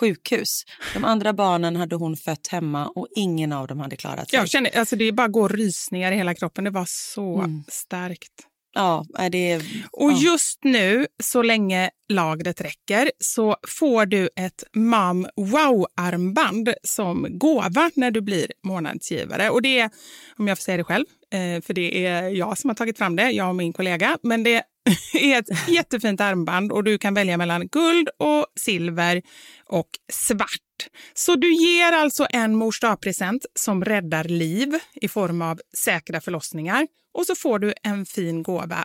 sjukhus. De andra barnen hade hon fött hemma och ingen av dem hade klarat sig. Jag känner, alltså det bara går rysningar i hela kroppen. Det var så Mm. starkt. Ja, är det... Och ja. just nu, så länge lagret räcker, så får du ett Mom Wow-armband som gåva när du blir månadsgivare. Och det är, om jag får säga det själv, Eh, för det är jag som har tagit fram det, jag och min kollega, men det är ett jättefint armband och du kan välja mellan guld och silver och svart. Så du ger alltså en mors present som räddar liv i form av säkra förlossningar och så får du en fin gåva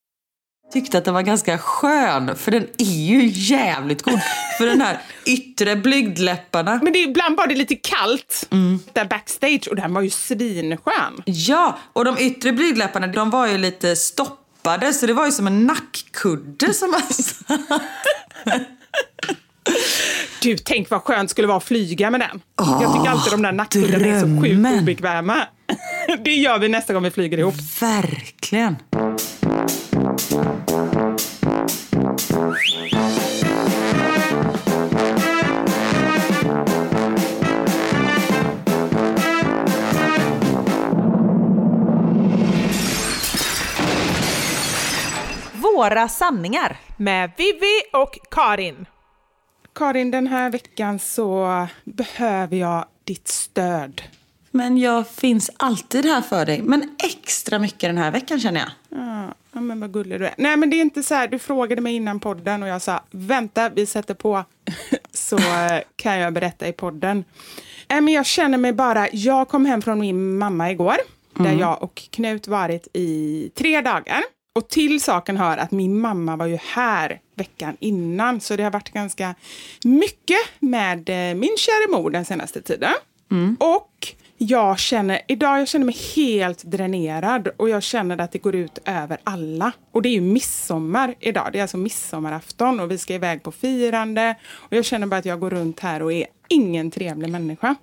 Tyckte att den var ganska skön, för den är ju jävligt god. för den här yttre blygdläpparna. Men det är ibland bara det lite kallt där backstage och den var ju svinskön. Ja, och de yttre blygdläpparna de var ju lite stoppade så det var ju som en nackkudde som man. Du, tänk vad skönt skulle vara att flyga med den. jag tycker alltid de där nackkuddarna är så sjukt obekväma. det gör vi nästa gång vi flyger ihop. Verkligen. Några sanningar med Vivi och Karin. Karin, den här veckan så behöver jag ditt stöd. Men jag finns alltid här för dig. Men extra mycket den här veckan känner jag. Ja, ja, men vad gullig du är. Nej, men det är inte så här. Du frågade mig innan podden och jag sa vänta, vi sätter på så eh, kan jag berätta i podden. Nej, men jag känner mig bara. Jag kom hem från min mamma igår där jag och Knut varit i tre dagar. Och till saken hör att min mamma var ju här veckan innan, så det har varit ganska mycket med eh, min kära mor den senaste tiden. Och jag känner, idag jag känner mig helt dränerad och jag känner att det går ut över alla. Och det är ju midsommar idag, det är alltså midsommarafton och vi ska iväg på firande. Och jag känner bara att jag går runt här och är ingen trevlig människa.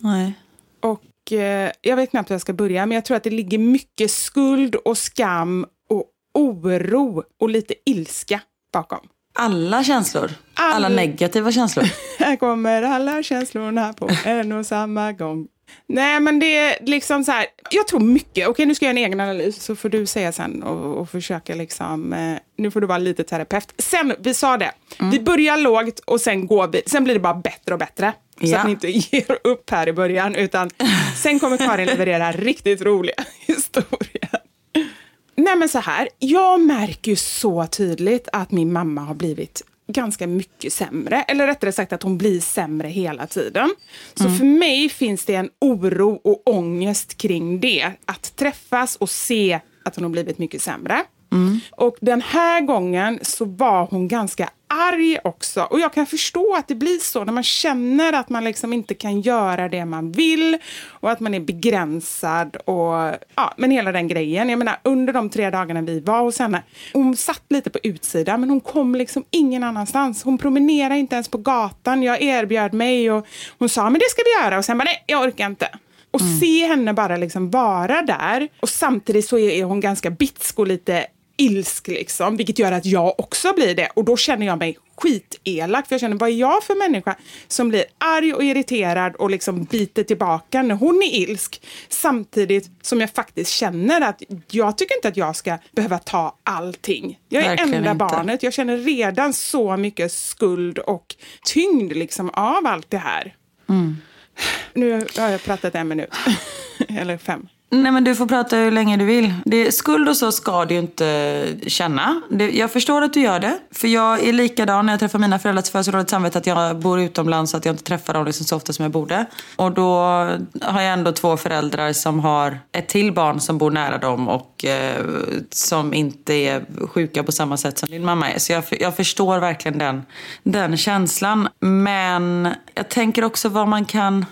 Nej. Och eh, jag vet knappt hur jag ska börja, men jag tror att det ligger mycket skuld och skam och oro och lite ilska bakom. Alla känslor. All- Alla negativa känslor. Här kommer alla känslorna på en och samma gång. Nej, men det är liksom så här. Jag tror mycket. Okej, nu ska jag göra en egen analys så får du säga sen och, och försöka liksom. Eh, nu får du vara lite terapeut. Sen, vi sa det. Vi börjar lågt och sen går vi. Sen blir det bara bättre och bättre. Så Ja. att ni inte ger upp här i början. Utan sen kommer Karin leverera riktigt roliga historier. Nej men så här, jag märker ju så tydligt att min mamma har blivit ganska mycket sämre. Eller rättare sagt att hon blir sämre hela tiden. Så för mig finns det en oro och ångest kring det. Att träffas och se att hon har blivit mycket sämre. Och den här gången så var hon ganska arg också. Och jag kan förstå att det blir så när man känner att man liksom inte kan göra det man vill och att man är begränsad och ja, men hela den grejen. Jag menar under de tre dagarna vi var hos henne, hon satt lite på utsidan men hon kom liksom ingen annanstans. Hon promenerade inte ens på gatan. Jag erbjöd mig och hon sa men det ska vi göra och sen bara nej, jag orkar inte. Och se henne bara liksom vara där och samtidigt så är hon ganska bitsk och lite ilsk liksom, vilket gör att jag också blir det. Och då känner jag mig skitelak, för jag känner vad är jag för människa som blir arg och irriterad och liksom biter tillbaka när hon är ilsk. Samtidigt som jag faktiskt känner att jag tycker inte att jag ska behöva ta allting. Jag är Verkligen enda inte. barnet, jag känner redan så mycket skuld och tyngd liksom av allt det här. Nu har jag pratat en minut, eller fem. Nej men du får prata hur länge du vill. Det, skuld och så ska du ju inte känna. Det, jag förstår att du gör det. För jag är likadan när jag träffar mina föräldrar så får jag så dåligt samvete att jag bor utomlands så att jag inte träffar dem liksom så ofta som jag borde. Och då har jag ändå två föräldrar som har ett till barn som bor nära dem och eh, som inte är sjuka på samma sätt som din mamma är. Så jag, jag förstår verkligen den, den känslan. Men jag tänker också vad man kan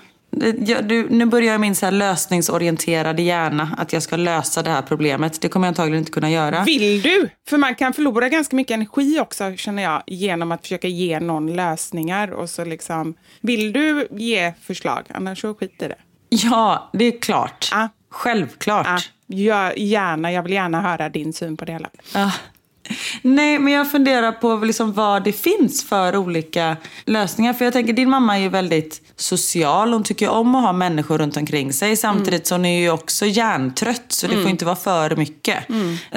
jag- du, nu börjar jag min så här lösningsorienterade hjärna. Att jag ska lösa det här problemet. Det kommer jag antagligen inte kunna göra. Vill du? För man kan förlora ganska mycket energi också, känner jag, genom att försöka ge någon lösningar. Och så liksom, vill du ge förslag? Annars så skit i det. Ja, det är klart. Ja. Självklart. Ja, gör gärna, jag vill gärna höra din syn på det hela. Ah. Nej, men jag funderar på liksom vad det finns för olika lösningar. För jag tänker, din mamma är ju väldigt social. Hon tycker om att ha människor runt omkring sig. Samtidigt så hon är ju också hjärntrött. Så det får inte vara för mycket.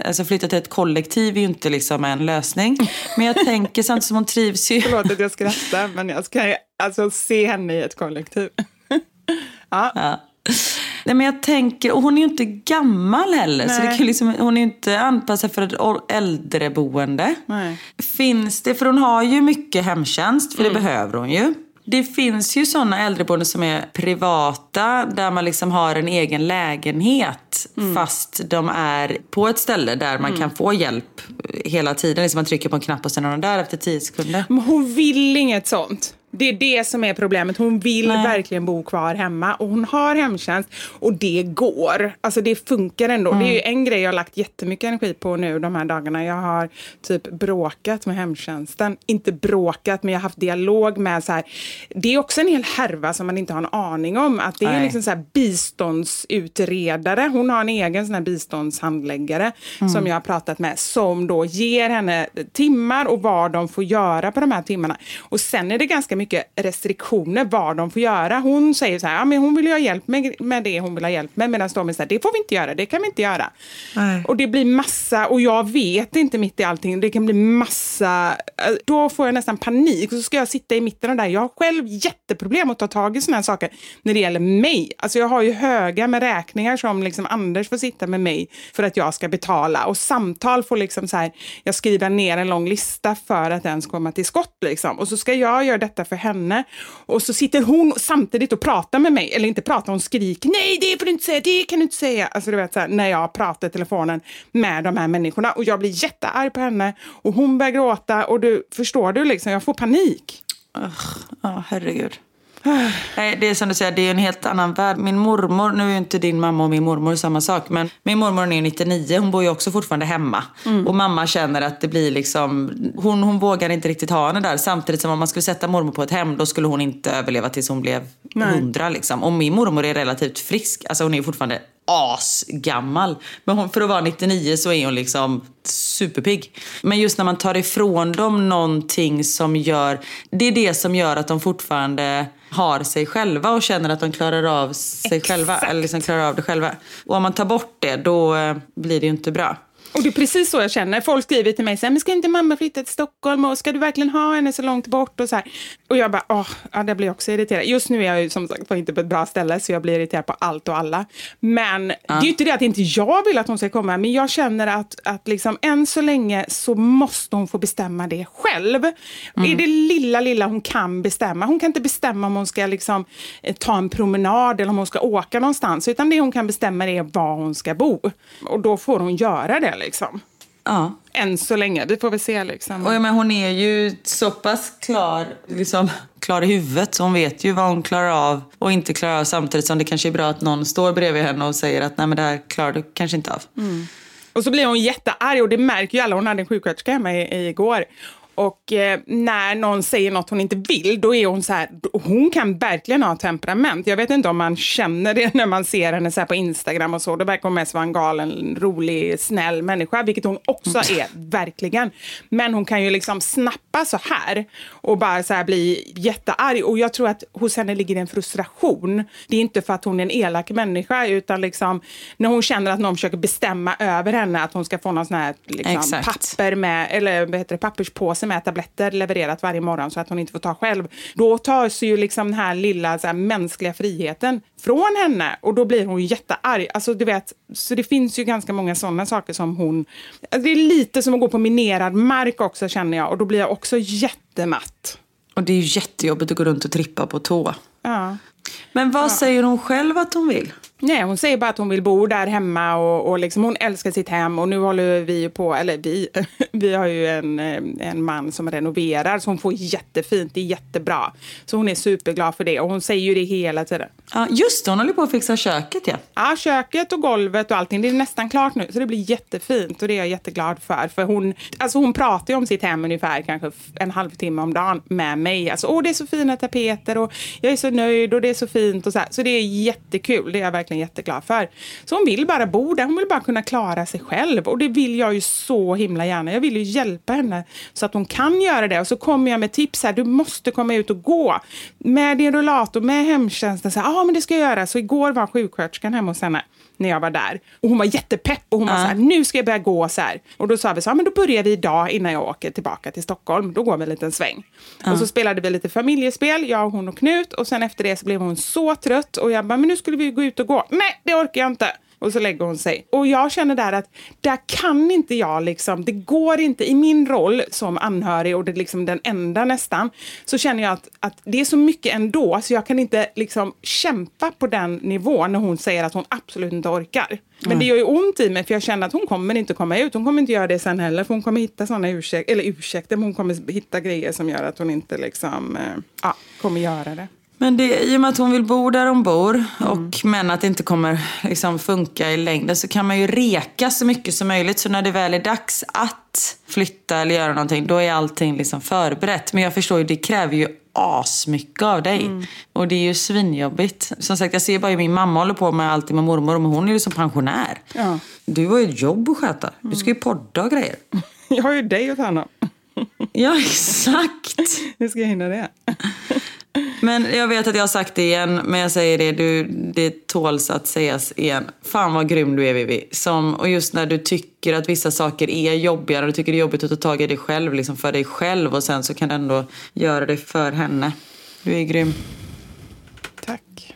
Alltså flytta till ett kollektiv är ju inte liksom en lösning. Men jag tänker samtidigt som hon trivs ju. Förlåt att jag skrattar, men jag ska alltså se henne i ett kollektiv. Ja. Nej, men jag tänker, och hon är ju inte gammal heller. Så det Nej. kan liksom, hon är ju inte anpassad för ett äldreboende. Nej. Finns det, för hon har ju mycket hemtjänst, för Mm. det behöver hon ju. Det finns ju sådana äldreboenden som är privata där man liksom har en egen lägenhet Mm. fast de är på ett ställe där man kan få hjälp hela tiden. Liksom man trycker på en knapp och sen är de där efter tio sekunder. Men hon vill inget sånt. Det är det som är problemet. Hon vill Nej. verkligen bo kvar hemma och hon har hemtjänst och det går. Alltså det funkar ändå. Det är ju en grej jag har lagt jättemycket energi på nu de här dagarna. Jag har typ bråkat med hemtjänsten. Inte bråkat, men jag har haft dialog med så här. Det är också en hel härva som man inte har en aning om. Att det är Nej. liksom så här biståndsutredare. Hon har en egen sån här biståndshandläggare som jag har pratat med som då ger henne timmar och vad de får göra på de här timmarna. Och sen är det ganska mycket mycket restriktioner vad de får göra. Hon säger så här, ja, men hon vill ju ha hjälp med, med det hon vill ha hjälp med medan de är så här, det får vi inte göra, det kan vi inte göra. Nej. Och det blir massa, och jag vet inte mitt i allting, det kan bli massa, eh, då får jag nästan panik och så ska jag sitta i mitten av det där. Jag har själv jätteproblem att ta tag i sådana här saker när det gäller mig. Alltså jag har ju höga med räkningar som liksom Anders får sitta med mig för att jag ska betala och samtal får liksom så här, jag skriver ner en lång lista för att den ska komma till skott liksom. Och så ska jag göra detta för henne och så sitter hon samtidigt och pratar med mig, eller inte pratar, hon skriker nej det får du inte säga, det kan du inte säga. Alltså du vet så här, när jag pratar i telefonen med de här människorna och jag blir jättearg på henne och hon börjar gråta och du förstår du liksom, jag får panik. Ja, herregud. Nej, det är som du säger, det är en helt annan värld. Min mormor, nu är ju inte din mamma och min mormor samma sak, men min mormor är 99, hon bor ju också fortfarande hemma. Och mamma känner att det blir liksom, hon, hon vågar inte riktigt ha henne där. Samtidigt som om man skulle sätta mormor på ett hem, då skulle hon inte överleva tills hon blev Nej. 100 liksom. Och min mormor är relativt frisk, alltså hon är ju fortfarande asgammal. Men hon, för att vara 99 så är hon liksom superpigg. Men just när man tar ifrån dem någonting som gör... Det är det som gör att de fortfarande har sig själva och känner att de klarar av sig Exakt. själva. Eller liksom klarar av det själva. Och om man tar bort det, då eh, blir det ju inte bra. Och det är precis så jag känner. Folk skriver till mig så här, men ska inte mamma flytta till Stockholm och ska du verkligen ha henne så långt bort och så här. Och jag bara, åh, ja, det blir också irriterad. Just nu är jag ju som sagt inte på ett bra ställe så jag blir irriterad på allt och alla. Men det är ju inte det att inte jag vill att hon ska komma, men jag känner att, att liksom än så länge så måste hon få bestämma det själv. Är det lilla, lilla hon kan bestämma. Hon kan inte bestämma om hon ska liksom eh, ta en promenad eller om hon ska åka någonstans, utan det hon kan bestämma är var hon ska bo. Och då får hon göra det liksom. Ja. Än så länge. Vi får väl se liksom. Och jag menar, hon är ju så pass klar, liksom, klar i huvudet så hon vet ju vad hon klarar av och inte klarar av samtidigt som det kanske är bra att någon står bredvid henne och säger att nej men det här klarar du kanske inte av. Och så blir hon jättearg och det märker ju alla. Hon hade en sjuksköterska hemma i, i, igår. Och eh, när någon säger något hon inte vill, då är hon så här, hon kan verkligen ha temperament. Jag vet inte om man känner det när man ser henne så på Instagram och så. Då verkar hon mest vara en galen, rolig, snäll människa, vilket hon också är, verkligen. Men hon kan ju liksom snappa så här och bara så här bli jättearg. Och jag tror att hos henne ligger en frustration. Det är inte för att hon är en elak människa, utan liksom när hon känner att någon försöker bestämma över henne, att hon ska få någon sån här liksom, Exakt. papper med, eller vad heter det, papperspåse med tabletter levererat varje morgon så att hon inte får ta själv. Då tas ju liksom den här lilla så här, mänskliga friheten från henne och då blir hon jättearg. Alltså, du vet, så det finns ju ganska många sådana saker som hon... Alltså, det är lite som att gå på minerad mark också känner jag och då blir jag också jättematt. Och det är ju jättejobbigt att gå runt och trippa på tå. Ja. Men vad säger hon själv att hon vill? Nej, hon säger bara att hon vill bo där hemma och, och liksom hon älskar sitt hem och nu håller vi på, eller vi, vi har ju en, eh, en man som renoverar så hon får jättefint, det är jättebra. Så hon är superglad för det och hon säger ju det hela tiden. Ja, just det, hon håller på att fixa köket ja. Ja, köket och golvet och allting, det är nästan klart nu så det blir jättefint och det är jag jätteglad för. För hon, alltså hon pratar ju om sitt hem ungefär kanske en halvtimme om dagen med mig. Alltså, åh det är så fina tapeter och jag är så nöjd och det är så fint och så här. Så det är jättekul, det är jag verkligen jätteglad för. Så hon vill bara bo där, hon vill bara kunna klara sig själv och det vill jag ju så himla gärna. Jag vill ju hjälpa henne så att hon kan göra det och så kommer jag med tips här, du måste komma ut och gå med din rullator, med hemtjänsten. Ja, ah, men det ska jag göra. Så igår var sjuksköterskan hemma hos henne när jag var där. Och hon var jättepepp och hon var så här, nu ska jag börja gå så här. Och då sa vi så här, men då börjar vi idag innan jag åker tillbaka till Stockholm. Då går vi en liten sväng. Och så spelade vi lite familjespel, jag, hon och Knut. Och sen efter det så blev hon så trött och jag bara, men nu skulle vi gå ut och gå. Nej, det orkar jag inte. Och så lägger hon sig. Och jag känner där att där kan inte jag liksom, det går inte i min roll som anhörig och det är liksom den enda nästan, så känner jag att, att det är så mycket ändå så jag kan inte liksom kämpa på den nivån när hon säger att hon absolut inte orkar. Men det gör ju ont i mig för jag känner att hon kommer inte komma ut. Hon kommer inte göra det sen heller för hon kommer hitta sådana ursäkter, eller ursäkter, men hon kommer hitta grejer som gör att hon inte liksom, eh, ja, kommer göra det. Men det, i och med att hon vill bo där hon bor och men att det inte kommer liksom funka i längden så kan man ju reka så mycket som möjligt. Så när det väl är dags att flytta eller göra någonting då är allting liksom förberett. Men jag förstår ju, det kräver ju asmycket av dig. Och det är ju svinjobbigt. Som sagt, jag ser bara hur min mamma håller på med allting med mormor men hon är ju som pensionär. Ja. Du har ju ett jobb att sköta. Du ska ju podda och grejer. Jag har ju dig att ta hand om. Ja, exakt. Hur ska jag hinna det? Men jag vet att jag har sagt det igen, men jag säger det, du, det tåls att sägas igen. Fan vad grym du är Vivi. Som, och just när du tycker att vissa saker är jobbiga, och du tycker det är jobbigt att ta tag i dig själv, liksom för dig själv och sen så kan du ändå göra det för henne. Du är grym. Tack.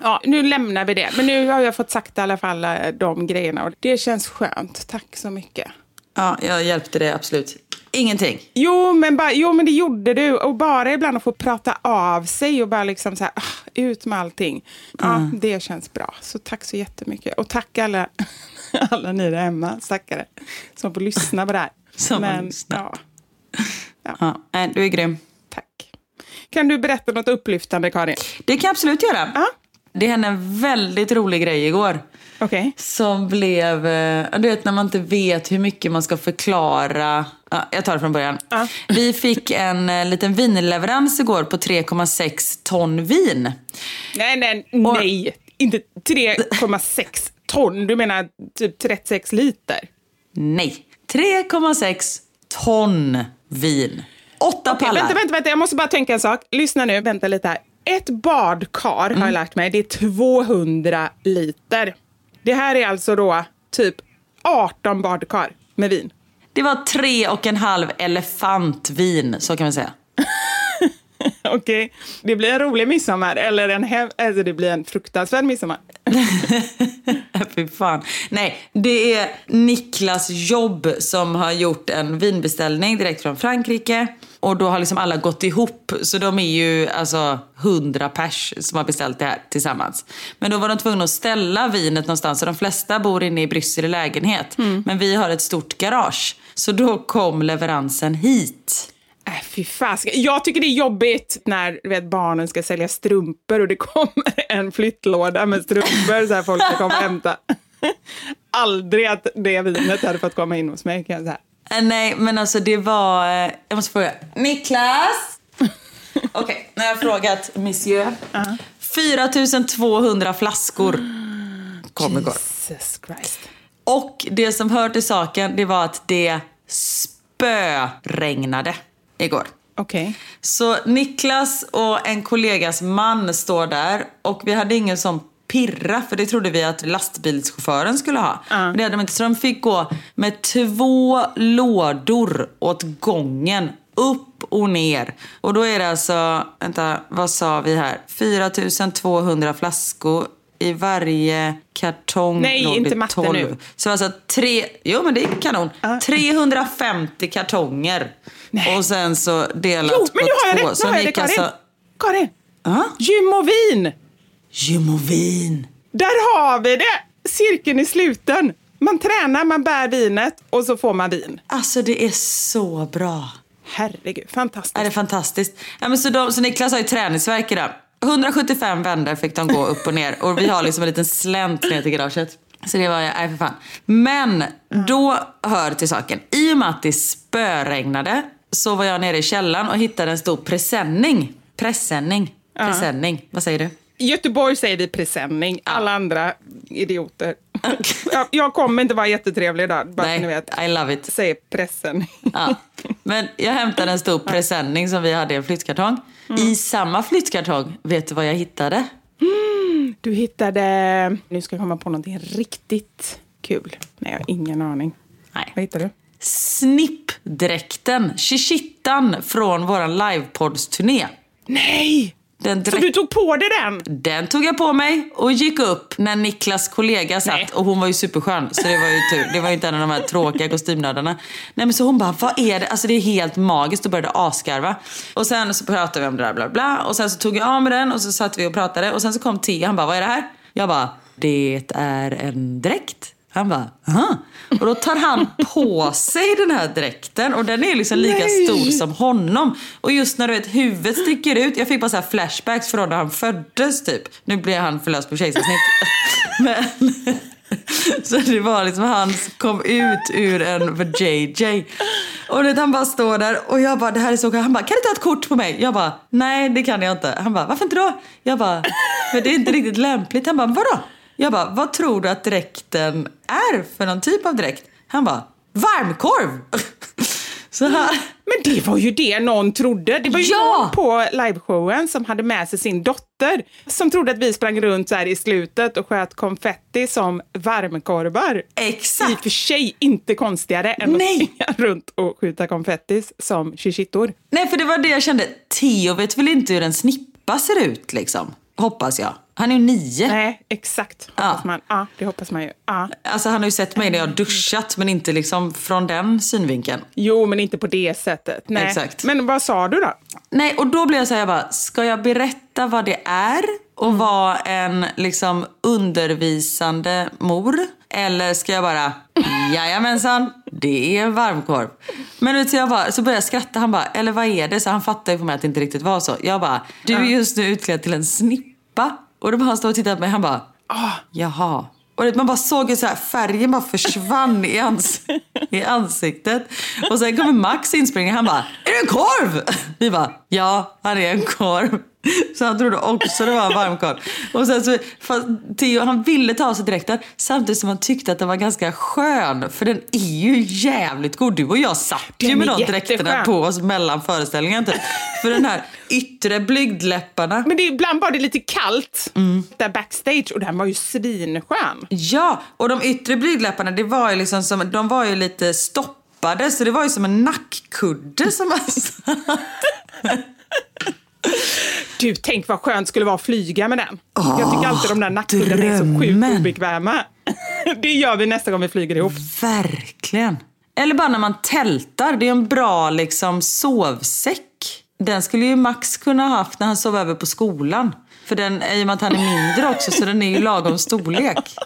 Ja, nu lämnar vi det. Men nu har jag fått sagt i alla fall eh, de grejerna och det känns skönt. Tack så mycket. Ja, jag hjälpte dig absolut. Ingenting. Jo men, bara, jo, men det gjorde du. Och bara ibland att få prata av sig och bara liksom så här, ah, ut med allting. Ja, Det känns bra. Så tack så jättemycket. Och tack alla, alla ni där hemma, stackare, som får lyssna på det här. Som men, lyssna. Ja, Ja, nej, du är grym. tack. Kan du berätta något upplyftande, Karin? Det kan jag absolut göra. Ja. Det hände en väldigt rolig grej igår. Okej. Som blev, eh, du vet när man inte vet hur mycket man ska förklara. Ja, jag tar det från början. Ja. Vi fick en eh, liten vinleverans igår på 3,6 ton vin. Nej, nej, nej. Inte 3,6 ton. Du menar typ 36 liter? Nej, 3,6 ton vin. Åtta Okej, pallar. vänta, vänta, vänta, jag måste bara tänka en sak. Lyssna nu, vänta lite här. Ett badkar har jag lärt mig, det är 200 liter. Det här är alltså då typ 18 badkar med vin. Det var tre och en halv elefantvin, så kan man säga. Okej, det blir en rolig midsommar, eller en hev- alltså det blir en fruktansvärd midsommar. Fy fan. Nej, det är Niklas Jobb som har gjort en vinbeställning direkt från Frankrike. Och då har liksom alla gått ihop. Så de är ju alltså 100 pers som har beställt det här tillsammans. Men då var de tvungna att ställa vinet någonstans. Så de flesta bor inne i Bryssel i lägenhet. Men vi har ett stort garage. Så då kom leveransen hit. Äh, fy fasiken. Jag tycker det är jobbigt när vet, barnen ska sälja strumpor och det kommer en flyttlåda med strumpor så här folk ska komma och hämta. Aldrig att det vinet hade fått komma in hos mig kan jag säga. Eh, Nej, men alltså det var... eh, Jag måste fråga. Niklas! Okej, nu har jag frågat monsieur. 4200 flaskor kom igår. Jesus Christ. Och det som hör till saken, det var att det spöregnade igår. Okej. Så Niklas och en kollegas man står där och vi hade ingen som pirra för det trodde vi att lastbilschauffören skulle ha. Men det hade de inte så de fick gå med två lådor åt gången upp och ner. Och då är det alltså, vänta, vad sa vi här? 4200 flaskor i varje kartong. Nej, låg inte matte 12. nu. Så alltså tre, jo men det är kanon. 350 kartonger. Och sen så delat Jo, men nu har jag på två. det! Nu har jag det, Karin. alltså- Karin! Ja. Gym och vin! Gym och vin. Där har vi det! Cirkeln i sluten. Man tränar, man bär vinet och så får man vin. Alltså det är så bra. Herregud, fantastiskt. Är det är fantastiskt. Ja, men så, de, så Niklas har ju träningsvärk idag. 175 vändor fick de gå upp och ner. Och vi har liksom en liten slänt ner till garaget. Så det var, nej för fan. Men då hör till saken. I och med att det spöregnade så var jag nere i källaren och hittade en stor presenning. Presenning. Presenning. Vad säger du? I Göteborg säger vi presenning, alla andra idioter. jag, jag kommer inte vara jättetrevlig idag, bara så ni Nej, vet. I love it. Säger presenning. Ja. Men jag hämtade en stor presenning som vi hade i en flyttkartong. I samma flyttkartong, vet du vad jag hittade? Du hittade... Nu ska jag komma på någonting riktigt kul. Nej, jag har ingen aning. Nej. Vad hittade du? Snippdräkten, shishittan från våran livepoddsturné. Nej! Den, Så dräkt- du tog på dig den? den tog jag på mig och gick upp när Niklas kollega satt. Nej. Och hon var ju superskön, så det var ju tur. Det var ju inte en av de här tråkiga kostymnördarna. Nej men så hon bara, vad är det? Alltså det är helt magiskt och började asgarva. Och sen så pratade vi om det där bla bla. Och sen så tog jag av med den och så satt vi och pratade. Och sen så kom Theo, han bara, vad är det här? Jag bara, det är en dräkt. Han bara, aha. Och då tar han på sig den här dräkten och den är liksom lika Nej. stor som honom. Och just när du vet huvudet sticker ut, jag fick bara så flashbacks från när han föddes typ. Nu blir han förlöst på kejsarsnitt. Men, så det var liksom han kom ut ur en för JJ. Och det, han bara står där och jag bara, det här är så Han bara, kan du ta ett kort på mig? Jag bara, nej det kan jag inte. Han bara, varför inte då? Jag bara, för det är inte riktigt lämpligt. Han bara, vadå? Jag bara, vad tror du att dräkten är för någon typ av dräkt? Han bara, varmkorv! Så han, Men det var ju det någon trodde. Det var ju Ja! någon på liveshowen som hade med sig sin dotter som trodde att vi sprang runt så här i slutet och sköt konfetti som varmkorvar. Exakt. I och för sig inte konstigare än Nej. att springa runt och skjuta konfettis som shishittor. Nej, för det var det jag kände. Theo vet väl inte hur en snippa ser ut liksom? Hoppas jag. Han är ju nio. Nej, exakt. Hoppas Ja. man. Ja, det hoppas man ju. Ja. Alltså han har ju sett mig när jag har duschat men inte liksom från den synvinkeln. Jo, men inte på det sättet. Nej. Exakt. Men vad sa du då? Nej, och då blev jag så här, jag bara, ska jag berätta vad det är och vara en liksom undervisande mor? Eller ska jag bara, jajamensan, det är en varmkorv. Men vet, så, jag bara, så började jag skratta, han bara, eller vad är det? Så han fattade ju på mig att det inte riktigt var så. Jag bara, du är just nu utklädd till en snippa. Och då bara han stod och tittade på mig, han bara, jaha. Och man bara såg hur så här, färgen bara försvann i, ans i ansiktet. Och sen kommer Max inspringande. Han bara, är det en korv? Vi bara, ja, han är en korv. Så han trodde också det var en varmkorv. Och sen så, fast Theo han ville ta av sig dräkten samtidigt som han tyckte att den var ganska skön. För den är ju jävligt god. Du och jag satt ju Den med är de dräkterna på oss mellan föreställningarna. Typ. För den här yttre blygdläpparna. Men det, ibland var det lite kallt Mm. där backstage och den var ju svinskön. Ja, och de yttre blygdläpparna, det var ju liksom som, de var ju lite stoppade så det var ju som en nackkudde som man satt. Du, tänk vad skönt det skulle vara att flyga med den. jag tycker alltid de där nackkuddarna är så sjukt obekväma. det gör vi nästa gång vi flyger ihop. Verkligen. Eller bara när man tältar, det är en bra liksom sovsäck. Den skulle ju Max kunna ha haft när han sov över på skolan. För den, i och med att han är mindre också så den är ju lagom storlek.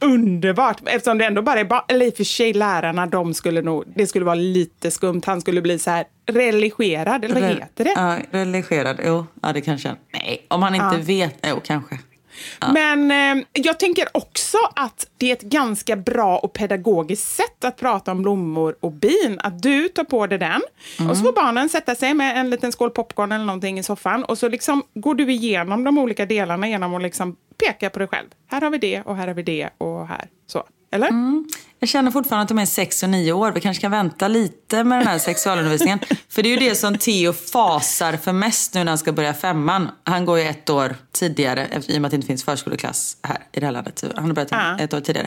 Underbart! Eftersom det ändå bara är, ba- eller i och för sig lärarna, de skulle nog, det skulle vara lite skumt. Han skulle bli så här religerad, eller vad Re- heter det? Ja, religerad. Jo, ja det kanske Nej, om han inte vet. Jo, kanske. Men eh, jag tänker också att det är ett ganska bra och pedagogiskt sätt att prata om blommor och bin. Att du tar på dig den och så får barnen sätta sig med en liten skål popcorn eller någonting i soffan och så liksom går du igenom de olika delarna genom att liksom peka på dig själv. Här har vi det och här har vi det och här. Så. Eller? Jag känner fortfarande att de är sex och nio år. Vi kanske kan vänta lite med den här sexualundervisningen. för det är ju det som Theo fasar för mest nu när han ska börja femman. Han går ju ett år tidigare i och med att det inte finns förskoleklass här i det här landet. Han har börjat Ja. ett år tidigare.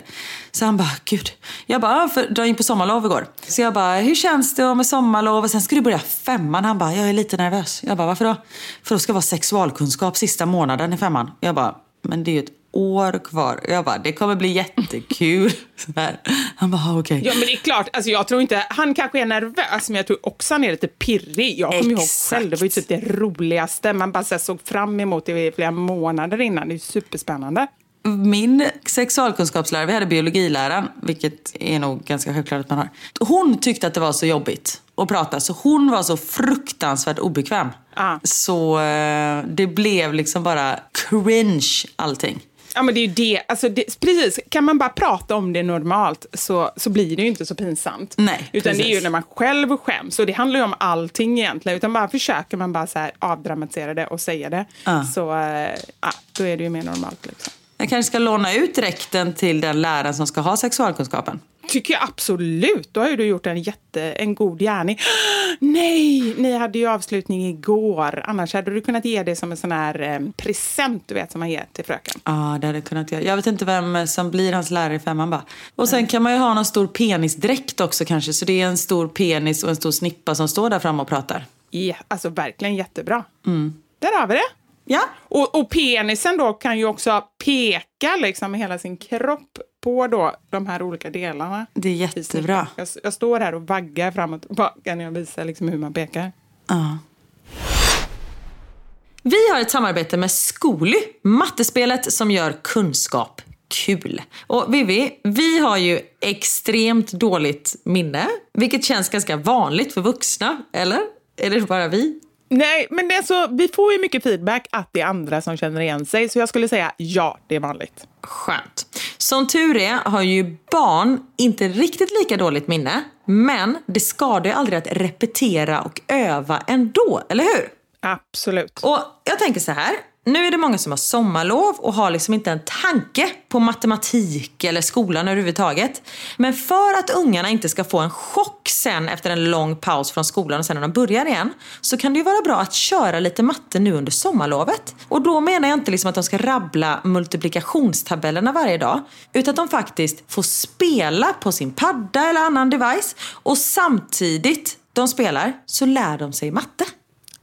Så han bara, gud. Jag bara, "Ja, för dra in på sommarlov igår. Så jag bara, hur känns det med sommarlov? Och sen ska du börja femman. Han bara, jag är lite nervös. Jag bara, varför då? För då ska vara sexualkunskap sista månaden i femman. Jag bara, men det är ju ett år kvar. Jag bara, det kommer bli jättekul. Så här. Han bara, "Ah, okej. Ja, men det är klart. Alltså, jag tror inte, han kanske är nervös, men jag tror också han är lite pirrig. Jag kommer ihåg själv, det var ju typ det roligaste. Man bara så här, såg fram emot det i flera månader innan. Det är superspännande. Min sexualkunskapslärare, vi hade biologiläraren, vilket är nog ganska självklart att man har. Hon tyckte att det var så jobbigt att prata, så hon var så fruktansvärt obekväm. Ja. Så eh, det blev liksom bara cringe allting. Ja, men det är ju det. Alltså, det. Precis, kan man bara prata om det normalt så, så blir det ju inte så pinsamt. Nej, Utan det är ju precis. när man själv skäms. Och det handlar ju om allting egentligen. Utan bara försöker man bara så här avdramatisera det och säga det. Ja. Så ja, då är det ju mer normalt. Liksom. Jag kanske ska låna ut dräkten till den läraren som ska ha sexualkunskapen. Tycker jag absolut. Då har ju du gjort en, jätte, en god gärning. Nej, ni hade ju avslutning igår. Annars hade du kunnat ge det som en sån här eh, present du vet som man ger till fröken. Ja, det hade jag kunnat göra. Jag vet inte vem som blir hans lärare i femman bara. Och sen kan man ju ha någon stor penisdräkt också kanske. Så det är en stor penis och en stor snippa som står där framme och pratar. Ja, alltså verkligen jättebra. Där har vi det. Ja. Och, och penisen då kan ju också peka liksom med hela sin kropp på då de här olika delarna. Det är jättebra. Jag, jag står här och vaggar fram och tillbaka när jag visar liksom hur man pekar. Ja. Vi har ett samarbete med Skoli, mattespelet som gör kunskap kul. Och Vivi, vi har ju extremt dåligt minne, vilket känns ganska vanligt för vuxna, eller? Är det bara vi? Nej, men det är så, vi får ju mycket feedback att det är andra som känner igen sig. Så jag skulle säga ja, det är vanligt. Skönt. Som tur är har ju barn inte riktigt lika dåligt minne, men det skadar ju aldrig att repetera och öva ändå, eller hur? Absolut. Och jag tänker så här. Nu är det många som har sommarlov och har liksom inte en tanke på matematik eller skolan överhuvudtaget. Men för att ungarna inte ska få en chock sen efter en lång paus från skolan och sen när de börjar igen så kan det ju vara bra att köra lite matte nu under sommarlovet. Och då menar jag inte liksom att de ska rabbla multiplikationstabellerna varje dag utan att de faktiskt får spela på sin padda eller annan device och samtidigt de spelar så lär de sig matte.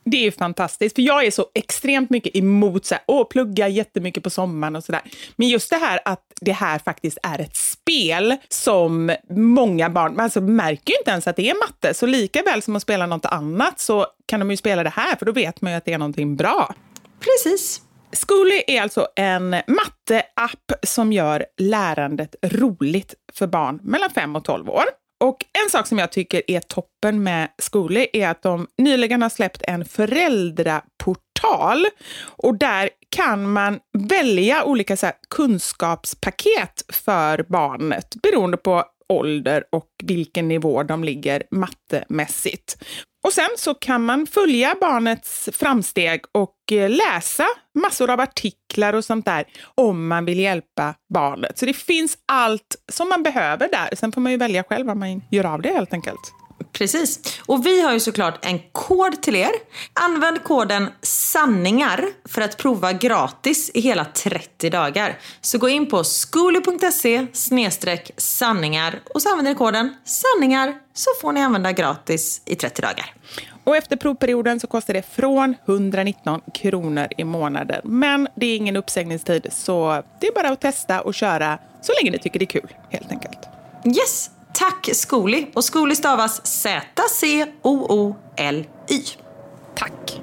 Det är fantastiskt, för jag är så extremt mycket emot så här, åh, plugga jättemycket på sommaren och sådär. Men just det här att det här faktiskt är ett spel som många barn alltså, märker ju inte ens att det är matte. Så lika väl som att spela något annat så kan de ju spela det här, för då vet man ju att det är någonting bra. Precis. Schooly är alltså en matteapp som gör lärandet roligt för barn mellan 5 och 12 år. Och en sak som jag tycker är toppen med Zcooly är att de nyligen har släppt en föräldraportal. Och där kan man välja olika så kunskapspaket för barnet beroende på ålder och vilken nivå de ligger mattemässigt. Och sen så kan man följa barnets framsteg och eh, läsa massor av artiklar och sånt där om man vill hjälpa barnet. Så det finns allt som man behöver där. Sen får man ju välja själv vad man gör av det helt enkelt. Precis. Och vi har ju såklart en kod till er. Använd koden sanningar för att prova gratis i hela 30 dagar. Så gå in på skoli.se sanningar och så använder ni koden sanningar så får ni använda gratis i 30 dagar. Och efter provperioden så kostar det från 119 kronor i månaden. Men det är ingen uppsägningstid så det är bara att testa och köra så länge ni tycker det är kul helt enkelt. Yes, Tack Skoli. Och Skoli stavas Z-C-O-O-L-Y. Tack.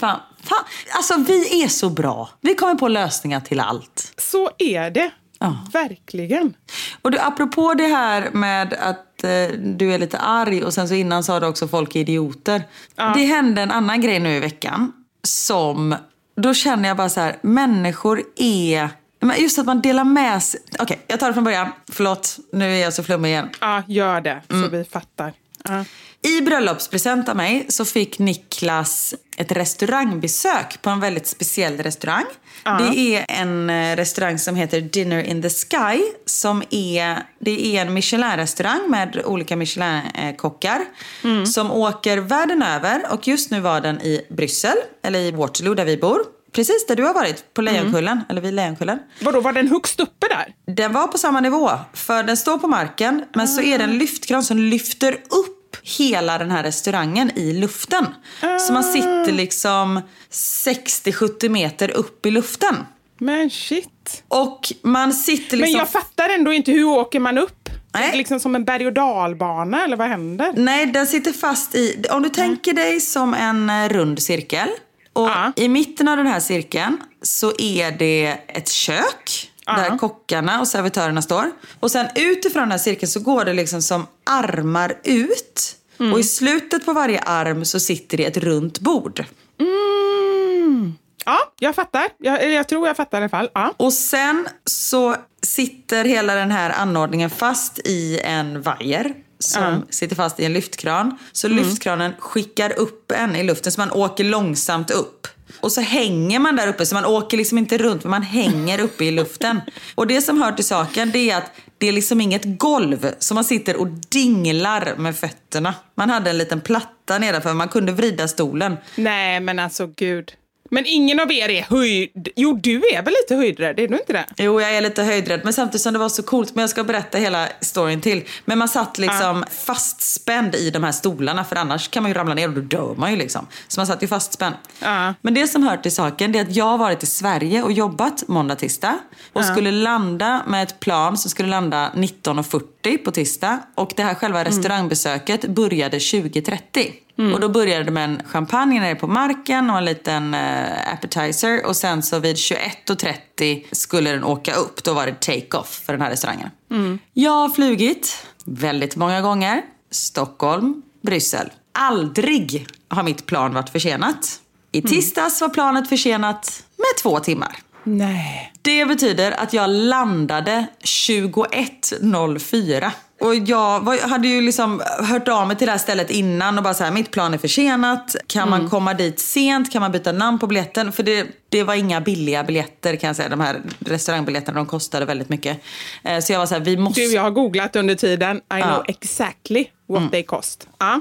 Fan, fan. Alltså vi är så bra. Vi kommer på lösningar till allt. Så är det. Ja. Verkligen. Och du, apropå det här med att eh, du är lite arg och sen så innan sa du också folk är idioter. Ja. Det hände en annan grej nu i veckan som då känner jag bara så här, människor är... Just att man delar med sig. Okej, okay, jag tar det från början. Förlåt, nu är jag så flummig igen. Ja, gör det, så mm. vi fattar. Uh. I bröllopspresent av mig så fick Niklas ett restaurangbesök på en väldigt speciell restaurang. Uh. Det är en eh, restaurang som heter Dinner in the Sky. Som är, det är en Michelin-restaurang med olika Michelin-kockar. Mm. Som åker världen över och just nu var den i Bryssel, eller i Waterloo där vi bor. Precis där du har varit, på Lejonkullen. Mm. Eller vid Lejonkullen. Vadå, var den högst uppe där? Den var på samma nivå. För den står på marken, men mm. så är det en lyftkran som lyfter upp hela den här restaurangen i luften. Mm. Så man sitter liksom 60-70 meter upp i luften. Men shit. Och man sitter liksom... Men jag fattar ändå inte, hur åker man upp? Nej. Liksom som en berg och dalbana eller vad händer? Nej, den sitter fast i... Om du tänker dig som en eh, rund cirkel. Och ja. i mitten av den här cirkeln så är det ett kök. Ja. Där kockarna och servitörerna står. Och sen utifrån den här cirkeln så går det liksom som armar ut. Mm. Och i slutet på varje arm så sitter det ett runt bord. Mm. Ja, jag fattar. Jag, jag, tror jag fattar i alla fall. Ja. Och sen så sitter hela den här anordningen fast i en vajer som uh. sitter fast i en lyftkran. Så mm. lyftkranen skickar upp en i luften så man åker långsamt upp. Och så hänger man där uppe, så man åker liksom inte runt, men man hänger uppe i luften. Och det som hör till saken, det är att det är liksom inget golv, så man sitter och dinglar med fötterna. Man hade en liten platta nedanför, man kunde vrida stolen. Nej, men alltså gud. Men ingen av er är höjd... Jo, du är väl lite höjdrädd? Är du inte det? Jo, jag är lite höjdrädd. Men samtidigt som det var så coolt. Men jag ska berätta hela storyn till. Men man satt liksom ah. fastspänd i de här stolarna. För annars kan man ju ramla ner och då dör man ju liksom. Så man satt ju fastspänd. Ah. Men det som hör till saken är att jag har varit i Sverige och jobbat måndag, tisdag. Och ah. skulle landa med ett plan som skulle landa 19.40 på tisdag. Och det här själva mm. restaurangbesöket började 20.30. Mm. Och då började det med en champagne nere på marken och en liten uh, appetizer. Och sen så vid 21.30 skulle den åka upp. Då var det take-off för den här restaurangen. Mm. Jag har flugit väldigt många gånger. Stockholm, Bryssel. Aldrig har mitt plan varit försenat. I mm. tisdags var planet försenat med två timmar. Nej. Det betyder att jag landade 21.04 Och jag var, hade ju liksom hört av mig till det här stället innan och bara så här, mitt plan är försenat. Kan man komma dit sent? Kan man byta namn på biljetten? För det, det var inga billiga biljetter kan jag säga. De här restaurangbiljetterna de kostade väldigt mycket. Eh, Så jag var så här, vi måste... Du, jag har googlat under tiden. I know Ja. exactly what they cost. Ja.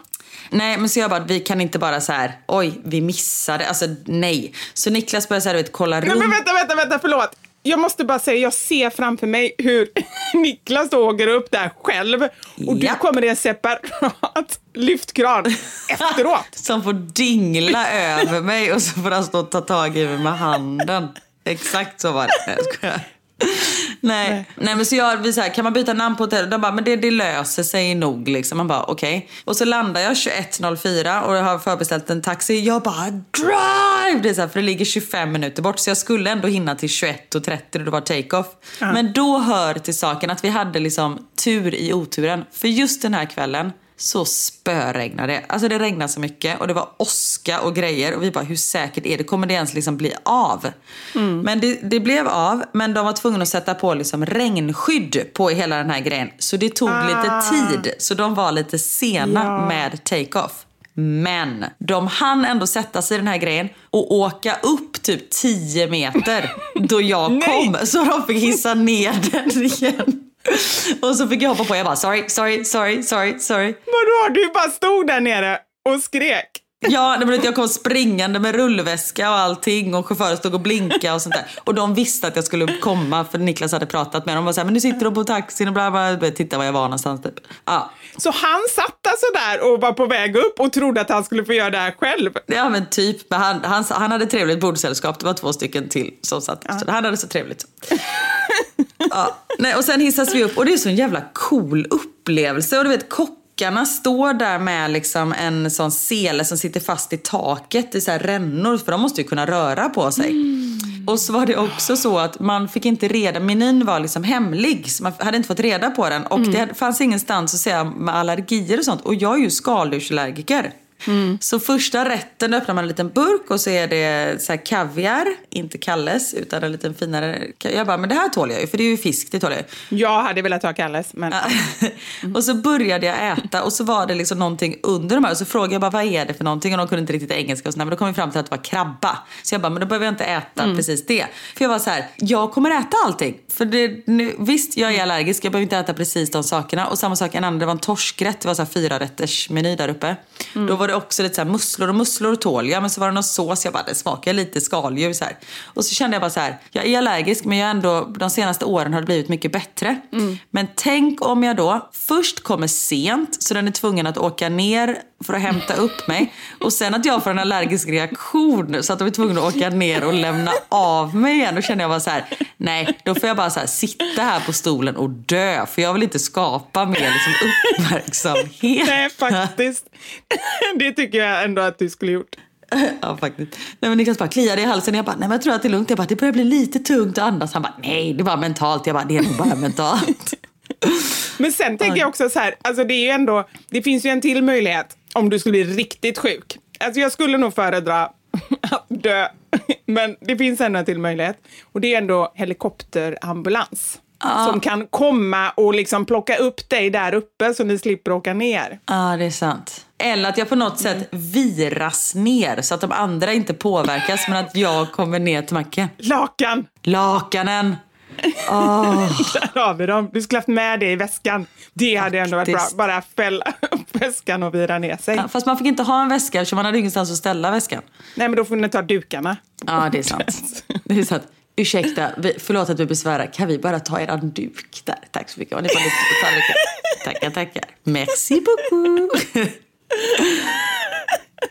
Nej, men så jag bara, vi kan inte bara så här, oj, vi missade. Alltså nej. Så Niklas började så här, du vet, kolla Nej, rum. men vänta, vänta, vänta, förlåt. Jag måste bara säga, jag ser framför mig hur Niklas då åker upp där själv och du Ja. kommer i en separat lyftkran efteråt. Som får dingla över mig och så får han stå och ta tag i mig med handen. Exakt så var det. Nej. Nej. Nej men så jag, vi så här, kan man byta namn på hotellet? De bara, men det, det löser sig nog liksom. Man bara, okej. Och så landar jag 21.04 och jag har förbeställt en taxi. Jag bara, drive! Det är så här, för det ligger 25 minuter bort. Så jag skulle ändå hinna till 21.30 och det var take-off. Men då hör till saken att vi hade liksom tur i oturen. För just den här kvällen så spöregnade det. Alltså det regnade så mycket och det var åska och grejer och vi bara hur säkert är det? Kommer det ens liksom bli av? Men det, det blev av men de var tvungna att sätta på liksom regnskydd på hela den här grejen. Så det tog lite tid. Så de var lite sena Ja. med take-off. Men de hann ändå sätta sig i den här grejen och åka upp typ 10 meter då jag kom. Så de fick hissa ner den igen. Och så fick jag hoppa på. Jag bara sorry, sorry, sorry, sorry, sorry. Vadå, du bara stod där nere och skrek? Ja, men jag kom springande med rullväska och allting och chauffören stod och blinkade och sånt där. Och de visste att jag skulle komma för Niklas hade pratat med dem. De var så här, men nu sitter de på taxin och bla bla. bla. Titta var jag var någonstans typ. Ja. Så han satt alltså där och var på väg upp och trodde att han skulle få göra det här själv. Ja men typ, men han, han, han hade trevligt bordsällskap. Det var två stycken till som satt. Så han hade så trevligt. ja. Nej, och sen hissas vi upp och det är så en jävla cool upplevelse. Och du vet kockarna står där med liksom en sån sele som sitter fast i taket i så här rännor för de måste ju kunna röra på sig. Och så var det också så att man fick inte reda, menyn var liksom hemlig så man hade inte fått reda på den och det fanns ingenstans att säga med allergier och sånt och jag är ju skaldjursallergiker. Så första rätten öppnar man en liten burk och så är det så kaviar, inte Kalles utan en liten finare. Jag bara, men det här tål jag ju för det är ju fisk, det tål jag ju. Jag hade velat ha Kalles, men... och så började jag äta och så var det liksom någonting under de här och så frågade jag bara vad är det för någonting och de kunde inte riktigt engelska och så där, men då kom vi fram till att det var krabba. Så jag bara, men då behöver jag inte äta precis det. För jag var så här, jag kommer äta allting. För det, nu, visst, jag är allergisk, jag behöver inte äta precis de sakerna. Och samma sak en annan, det var en torskrätt, det var så här fyra rätters meny där uppe. Då var det också lite så här musslor och musslor tål jag, men så var det någon sås, jag bara, det smakar lite skaldjur så här. Och så kände jag bara så här, jag är allergisk men jag ändå, de senaste åren har det blivit mycket bättre. Men tänk om jag då först kommer sent så den är tvungen att åka ner för att hämta upp mig. Och sen att jag får en allergisk reaktion så att de är tvungna att åka ner och lämna av mig igen. Då känner jag bara så här, nej, då får jag bara så här, sitta här på stolen och dö. För jag vill inte skapa mer liksom, uppmärksamhet. Nej, faktiskt. Det tycker jag ändå att du skulle gjort. Ja, faktiskt. Nej, men Niklas bara kliade i halsen. Jag bara, nej men jag tror att det är lugnt. Jag bara, det börjar bli lite tungt att andas. Han bara, nej det var mentalt. Jag bara, det är nog bara mentalt. Men sen tänker jag också så här, alltså det är ju ändå, det finns ju en till möjlighet om du skulle bli riktigt sjuk. Alltså jag skulle nog föredra att dö, men det finns ändå en till möjlighet. Och det är ändå helikopterambulans. Som kan komma och liksom plocka upp dig där uppe så ni slipper åka ner. Ja, det är sant. Eller att jag på något sätt viras ner så att de andra inte påverkas men att jag kommer ner till macken. Lakan! Lakanen! Där har vi dem. Du skulle haft med det i väskan. Det hade ändå varit bra. Faktiskt. Bara fälla upp väskan och vira ner sig. Ja, fast man fick inte ha en väska så man hade ingenstans att ställa väskan. Nej, men då får ni ta dukarna. Ja, det är sant. Det är sant. Ursäkta, vi, förlåt att vi besvärar. Kan vi bara ta eran duk där? Tack så mycket. Och ni får lyfta på tallriken. Tackar, tackar. Merci beaucoup.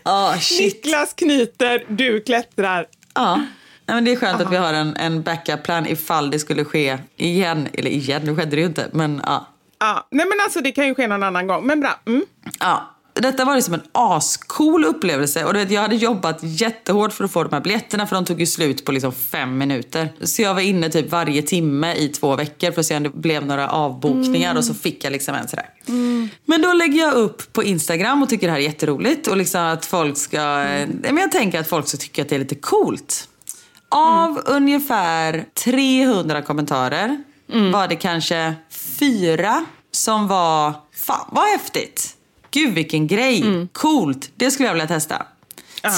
Ah, shit. Niklas knyter, du klättrar. Ja. Nej, men det är skönt att vi har en, en backup-plan ifall det skulle ske igen. Eller igen, nu skedde det ju inte. Men ja. Ja, nej men alltså det kan ju ske någon annan gång. Men bra. Mm. ja. Detta var liksom en ascool upplevelse. Och du vet, jag hade jobbat jättehårt för att få de här biljetterna för de tog ju slut på liksom fem minuter. Så jag var inne typ varje timme i två veckor för att se om det blev några avbokningar och så fick jag liksom en sådär. Men då lägger jag upp på Instagram och tycker det här är jätteroligt och liksom att folk ska... eh, Men jag tänker att folk ska tycka att det är lite coolt. Av ungefär 300 kommentarer var det kanske fyra som var, fan vad häftigt. Gud vilken grej, Mm. coolt, det skulle jag vilja testa.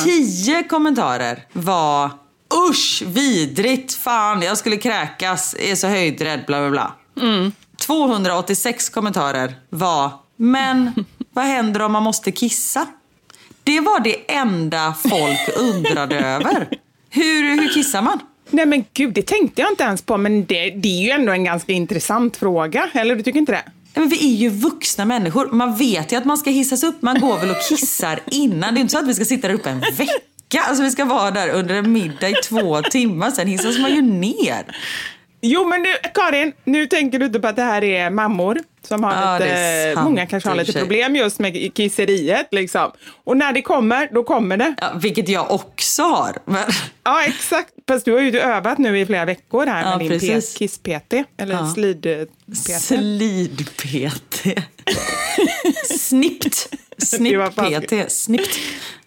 Tio kommentarer var usch, vidrigt, fan jag skulle kräkas, är så höjdrädd, bla bla bla. Mm. 286 kommentarer var, men vad händer om man måste kissa? Det var det enda folk undrade över. Hur, hur kissar man? Nej men gud, det tänkte jag inte ens på, men det, det är ju ändå en ganska intressant fråga. Eller du tycker inte det? Men vi är ju vuxna människor. Man vet ju att man ska hissas upp. Man går väl och kissar innan. Det är inte så att vi ska sitta där uppe en vecka. Alltså vi ska vara där under en middag i två timmar. Sen hissas man ju ner. Jo, men nu, Karin, nu tänker du inte på att det här är mammor som har Ja, lite, sant, många kanske har lite problem just med kisseriet liksom. Och när det kommer, då kommer det. Ja, vilket jag också har. Men, Ja, exakt. Fast du har ju övat nu i flera veckor här Ja, med din kiss-PT, eller Ja. slid-PT. Slid-PT. Snippt. Snipp-PT. Snippt.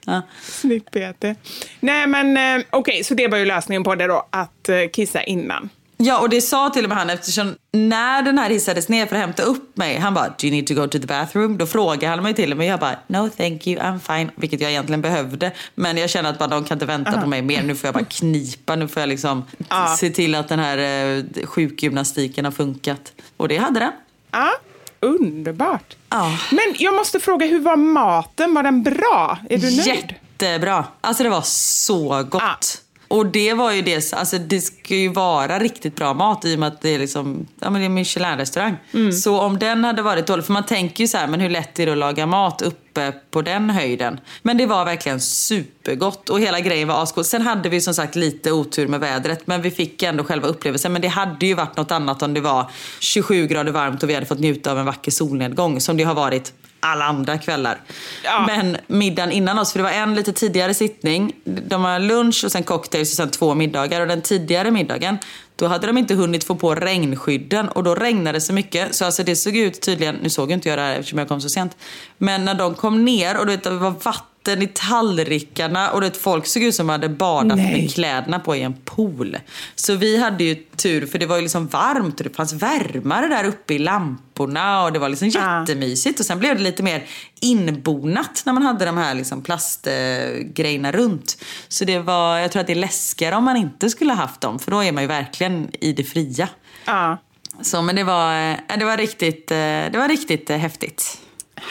Ja. Snipp-PT. Nej, men eh, okej, så det var ju lösningen på det då, att eh, kissa innan. Ja, och det sa till och med han eftersom när den här hissades ner för att hämta upp mig, han bara “Do you need to go to the bathroom?” Då frågade han mig till och med, jag bara “No thank you, I'm fine”, vilket jag egentligen behövde. Men jag känner att bara, de kan inte vänta på mig mer, nu får jag bara knipa, nu får jag liksom Ja. se till att den här eh, sjukgymnastiken har funkat. Och det hade den. Ja, underbart. Ja. Men jag måste fråga, hur var maten? Var den bra? Är du nöjd? Jättebra. Alltså det var så gott. Och det var ju det, alltså det ska ju vara riktigt bra mat i och med att det är liksom, ja men det är Michelin-restaurang. Mm. Så om den hade varit dålig, för man tänker ju så här, men hur lätt är det att laga mat uppe på den höjden? Men det var verkligen supergott och hela grejen var asgod. Sen hade vi som sagt lite otur med vädret, men vi fick ändå själva upplevelsen. Men det hade ju varit något annat om det var 27 grader varmt och vi hade fått njuta av en vacker solnedgång som det har varit alla andra kvällar. Ja. Men middagen innan oss, för det var en lite tidigare sittning. De har lunch och sen cocktails och sen två middagar. Och den tidigare middagen, då hade de inte hunnit få på regnskydden och då regnade det så mycket. Så alltså det såg ut tydligen, nu såg ju inte jag det här eftersom jag kom så sent. Men när de kom ner och du vet, det var vatten i tallrikarna och du vet, folk såg ut som de hade badat Nej. med kläderna på i en pool. Så vi hade ju tur för det var ju liksom varmt och det fanns värmare där uppe i lamporna och det var liksom jättemysigt. Och sen blev det lite mer inbonat när man hade de här liksom plastgrejerna runt. Så det var, jag tror att det är läskigare om man inte skulle ha haft dem för då är man ju verkligen i det fria. Ja, Så men det var, eh, det var riktigt, eh, det var riktigt eh, häftigt.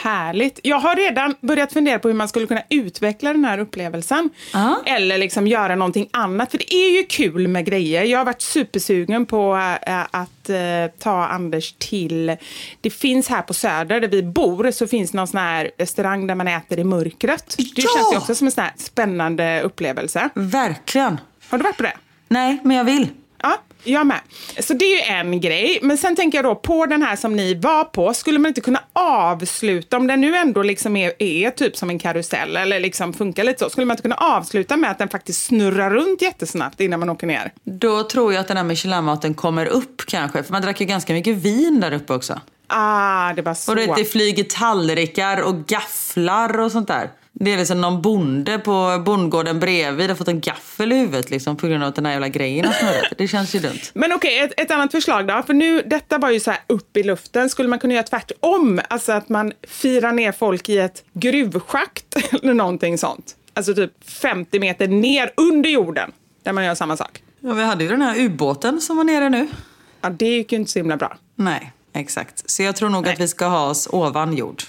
Härligt. Jag har redan börjat fundera på hur man skulle kunna utveckla den här upplevelsen. Ja. Eller liksom göra någonting annat. För det är ju kul med grejer. Jag har varit supersugen på äh, att äh, ta Anders till... Det finns här på Söder, där vi bor, så finns någon sån här restaurang där man äter i mörkret. Det Ja! känns ju också som en sån här spännande upplevelse. Verkligen. Har du varit på det? Nej, men jag vill. Ja, jag med. Så det är ju en grej. Men sen tänker jag då på den här som ni var på, skulle man inte kunna avsluta, om den nu ändå liksom är, är typ som en karusell eller liksom funkar lite så, skulle man inte kunna avsluta med att den faktiskt snurrar runt jättesnabbt innan man åker ner? Då tror jag att den här Michelin-maten kommer upp kanske. För man drack ju ganska mycket vin där uppe också. Ah, det var så. Och du vet, det flyger tallrikar och gafflar och sånt där. Det är liksom någon bonde på bondgården bredvid har fått en gaffel i huvudet liksom, på grund av att den här jävla grejen har snurrat. Det känns ju dumt. Men okej, ett, ett annat förslag då. För nu, detta var ju så här upp i luften. Skulle man kunna göra tvärtom? Alltså att man firar ner folk i ett gruvschakt eller någonting sånt. Alltså typ 50 meter ner under jorden. Där man gör samma sak. Ja, vi hade ju den här ubåten som var nere nu. Ja, det gick ju inte så himla bra. Nej, exakt. Så jag tror nog Nej. att vi ska ha oss ovan jord.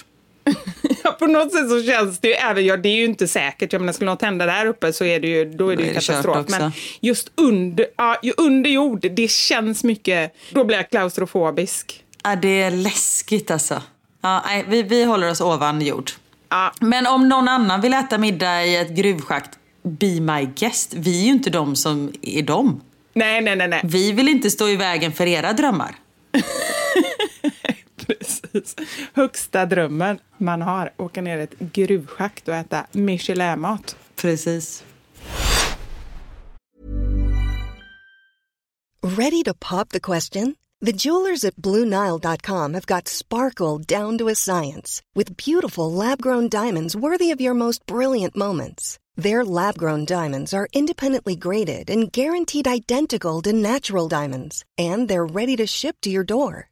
Ja, på något sätt så känns det ju, även, ja, det är ju inte säkert, jag menar skulle något hända där uppe så är det ju, då är det ju katastrof. Men just under, ja, under jord, det känns mycket, då blir jag klaustrofobisk. Ja, det är läskigt alltså. Ja, nej, vi, vi håller oss ovan jord. Ja, Men om någon annan vill äta middag i ett gruvschakt, be my guest. Vi är ju inte de som är dem. nej, nej, nej, nej. Vi vill inte stå i vägen för era drömmar. Precis. Högsta drömmen man har, åka ner i ett gruvschakt och äta Michelin-mat. Precis. Ready to pop the question? The jewelers at BlueNile.com have got sparkle down to a science with beautiful lab grown diamonds worthy of your most brilliant moments. Their lab grown diamonds are independently graded and guaranteed identical to natural diamonds, and they're ready to ship to your door.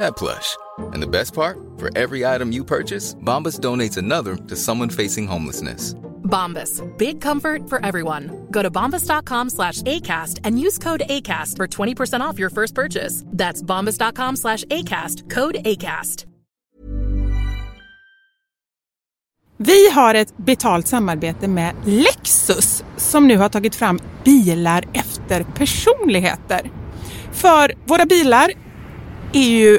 that plush. And the best part? For every item you purchase, Bombas donates another to someone facing homelessness. Bombas. Big comfort for everyone. Go to bombas.com slash ACAST and use code ACAST for 20% off your first purchase. That's bombas.com slash ACAST. Code ACAST. Vi har ett betalt samarbete med Lexus som nu har tagit fram bilar efter personligheter. För våra bilar är ju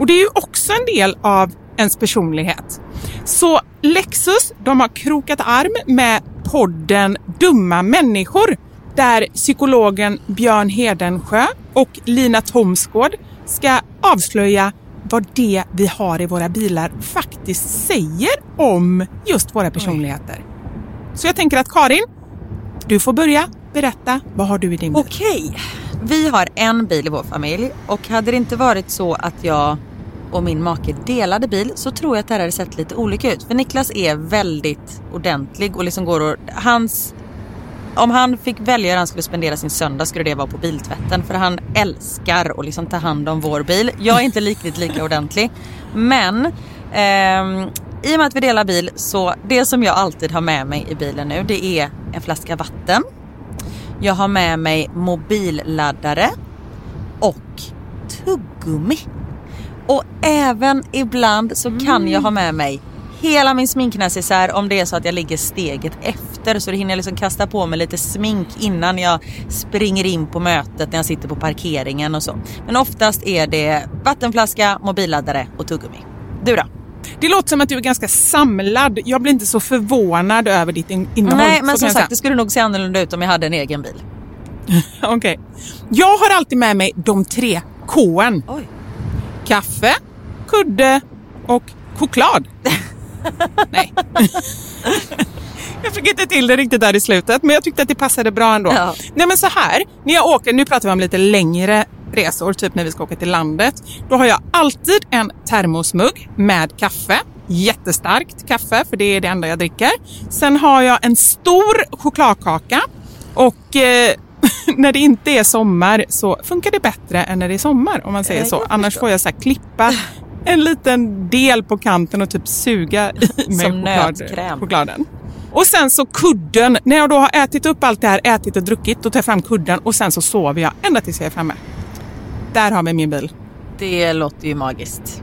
Och det är ju också en del av ens personlighet. Så Lexus, de har krokat arm med podden Dumma människor där psykologen Björn Hedensjö och Lina Thomsgård ska avslöja vad det vi har i våra bilar faktiskt säger om just våra personligheter. Så jag tänker att Karin, du får börja berätta. Vad har du i din bil? Okej, vi har en bil i vår familj och hade det inte varit så att jag och min make delade bil så tror jag att det här hade sett lite olika ut. För Niklas är väldigt ordentlig och liksom går och, hans om han fick välja hur han skulle spendera sin söndag skulle det vara på biltvätten för han älskar att liksom ta hand om vår bil. Jag är inte riktigt lika ordentlig men ehm, i och med att vi delar bil så det som jag alltid har med mig i bilen nu det är en flaska vatten. Jag har med mig mobilladdare och tuggummi. Och även ibland så kan jag ha med mig hela min sminknecessär om det är så att jag ligger steget efter så det hinner jag liksom kasta på mig lite smink innan jag springer in på mötet när jag sitter på parkeringen och så. Men oftast är det vattenflaska, mobilladdare och tuggummi. Du då? Det låter som att du är ganska samlad. Jag blir inte så förvånad över ditt in- innehåll. Nej men som sagt det skulle nog se annorlunda ut om jag hade en egen bil. Okej. Jag har alltid med mig de tre K'n. Kaffe, kudde och choklad. Nej. Jag fick inte till det riktigt där i slutet, men jag tyckte att det passade bra ändå. Ja. Nej men så här, när jag åker, nu pratar vi om lite längre resor, typ när vi ska åka till landet. Då har jag alltid en termosmugg med kaffe. Jättestarkt kaffe, för det är det enda jag dricker. Sen har jag en stor chokladkaka och eh, när det inte är sommar så funkar det bättre än när det är sommar om man säger så. Annars får jag så klippa en liten del på kanten och typ suga i mig Som choklad, chokladen. Och sen så kudden. När jag då har ätit upp allt det här, ätit och druckit, då tar jag fram kudden och sen så sover jag ända tills jag är framme. Där har vi min bil. Det låter ju magiskt.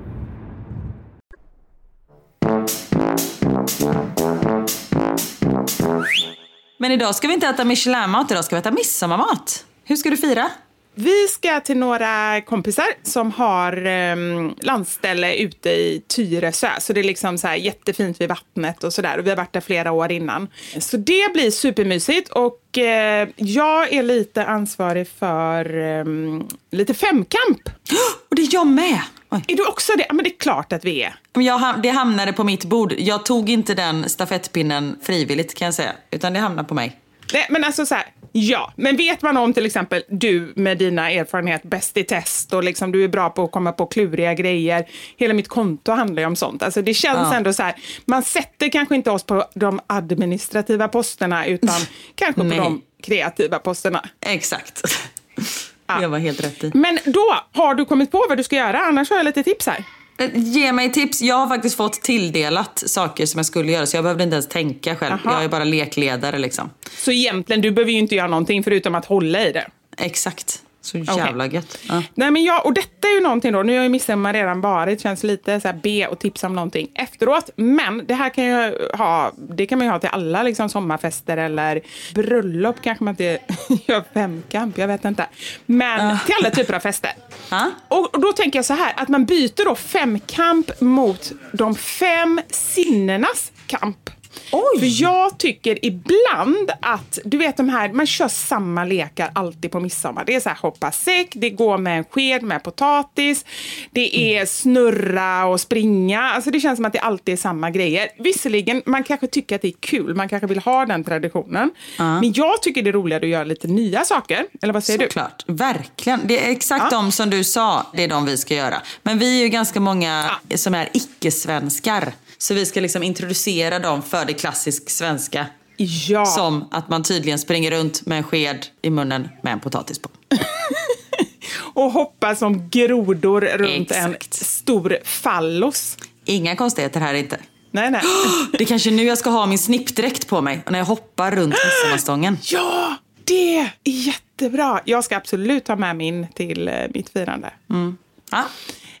Men idag ska vi inte äta Michelin-mat, idag ska vi äta midsommarmat. Hur ska du fira? Vi ska till några kompisar som har eh, landställe ute i Tyresö. Så det är liksom så här jättefint vid vattnet och sådär. Och vi har varit där flera år innan. Så det blir supermysigt. Och eh, jag är lite ansvarig för eh, lite femkamp. Och det är jag med! Oj. Är du också det? Men det är klart att vi är. Jag, det hamnade på mitt bord. Jag tog inte den stafettpinnen frivilligt kan jag säga. Utan det hamnade på mig. Nej, men alltså så här, ja. Men vet man om till exempel du med dina erfarenheter, bäst i test och liksom du är bra på att komma på kluriga grejer. Hela mitt konto handlar ju om sånt. Alltså det känns Ja. ändå så här, man sätter kanske inte oss på de administrativa posterna utan kanske på de kreativa posterna. Exakt. Jag var helt rätt i. Men då har du kommit på vad du ska göra, annars har jag lite tips här. Eh, Ge mig tips. Jag har faktiskt fått tilldelat saker som jag skulle göra så jag behövde inte ens tänka själv. Aha. Jag är bara lekledare liksom. Så egentligen, du behöver ju inte göra någonting förutom att hålla i det. Exakt. Så jävla gött. Ja. Nej, men jag, och detta är ju någonting då, nu har ju midsommar redan varit, känns lite så här be och tipsa om någonting efteråt. Men det här kan ju ha, det kan man ju ha till alla liksom sommarfester eller bröllop kanske man inte gör femkamp, jag vet inte. Men till alla typer av fester. Och, och då tänker jag så här, att man byter då femkamp mot de fem sinnenas kamp. För jag tycker ibland att, du vet de här, man kör samma lekar alltid på midsommar. Det är så här hoppa säck, det går med en sked med potatis, det är snurra och springa. Alltså det känns som att det alltid är samma grejer. Visserligen, man kanske tycker att det är kul, man kanske vill ha den traditionen. Men jag tycker det är roligare att göra lite nya saker. Eller vad säger du? Såklart, verkligen. Det är exakt de som du sa, det är de vi ska göra. Men vi är ju ganska många som är icke-svenskar. Så vi ska liksom introducera dem för det klassisk svenska. Ja. Som att man tydligen springer runt med en sked i munnen med en potatis på. Och hoppa som grodor runt en stor fallos. Inga konstigheter här inte. Nej, nej. Det är kanske nu jag ska ha min snippdräkt på mig när jag hoppar runt midsommarstången. Ja, det är jättebra. Jag ska absolut ta med min till eh, mitt firande. Ja.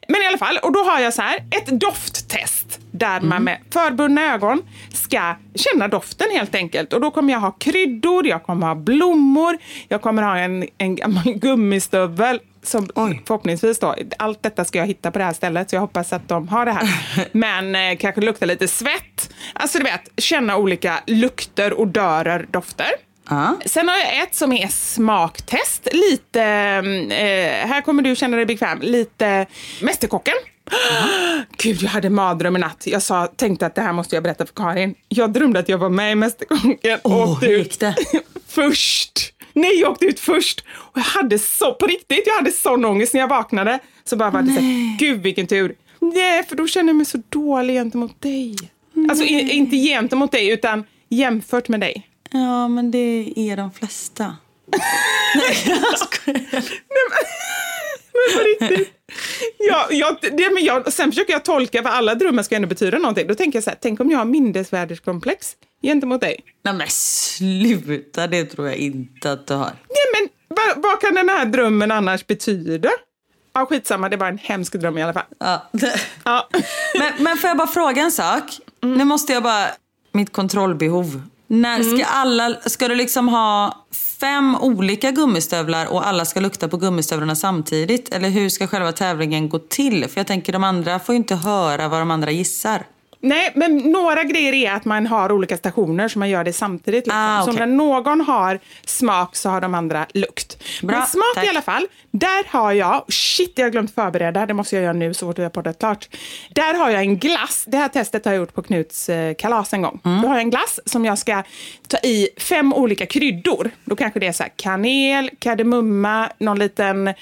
Men i alla fall, och då har jag så här, ett dofttest där man med förbundna ögon ska känna doften helt enkelt. Och då kommer jag ha kryddor, jag kommer ha blommor, jag kommer ha en, en gammal gummistövel som förhoppningsvis då, allt detta ska jag hitta på det här stället så jag hoppas att de har det här. Men eh, kanske lukta lite svett. Alltså du vet, känna olika lukter, odörer, dofter. Sen har jag ett som är smaktest. Lite, eh, här kommer du känna dig bekväm, lite Mästerkocken. Gud, jag hade mardröm i natt. Jag sa, tänkte att det här måste jag berätta för Karin. Jag drömde att jag var med i Mästerkocken och Åh, åkte ut först. Nej, jag åkte ut först. Och jag hade så, på riktigt, jag hade sån ångest när jag vaknade. Så bara var det så här, gud vilken tur. Nej, för då känner jag mig så dålig gentemot dig. Alltså i, inte gentemot dig, utan jämfört med dig. Ja, men det är de flesta. Men på riktigt. Ja, jag, det, men jag, sen försöker jag tolka vad alla drömmar ska ändå betyda någonting. Då tänker jag så här, tänk om jag har minnesvärdeskomplex gentemot dig. Nej men sluta, det tror jag inte att du har. Nej, men vad, vad kan den här drömmen annars betyda? Ja, skitsamma, det var en hemsk dröm i alla fall. Ja. Ja. Men, men får jag bara fråga en sak? Nu måste jag bara, mitt kontrollbehov När ska alla, ska du liksom ha fem olika gummistövlar och alla ska lukta på gummistövlarna samtidigt? Eller hur ska själva tävlingen gå till? För jag tänker de andra får ju inte höra vad de andra gissar. Nej, men några grejer är att man har olika stationer så man gör det samtidigt. Liksom. Ah, Så okej. när någon har smak så har de andra lukt. Bra, men smak tack. i alla fall, där har jag, shit jag har glömt förbereda, det måste jag göra nu så fort vi har poddat klart. Där har jag en glass, det här testet har jag gjort på Knuts eh, kalas en gång. Mm. Då har jag en glass som jag ska ta i fem olika kryddor. Då kanske det är så här kanel, kardemumma, någon liten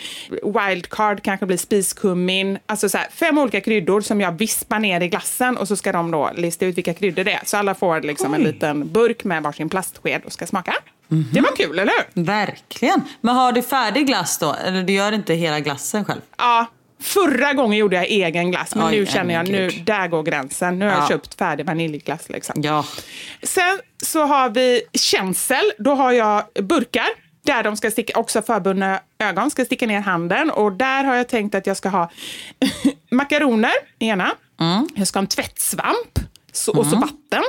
wildcard, kanske blir spiskummin. Alltså så här, fem olika kryddor som jag vispar ner i glassen och så ska de då lista ut vilka kryddor det är. Så alla får liksom en liten burk med varsin plastsked och ska smaka. Mhm. Det var kul, eller hur? Verkligen. Men har du färdig glass då? Eller du gör inte hela glassen själv? Ja, förra gången gjorde jag egen glass, men Oj, nu känner jag nu, där går gränsen. Nu har jag Ja. köpt färdig vaniljglass. Liksom. Ja. Sen så har vi känsel. Då har jag burkar där de ska sticka, också förbundna ögon, ska sticka ner handen. Och där har jag tänkt att jag ska ha makaroner, ena. Jag ska ha en tvättsvamp så, och så vatten.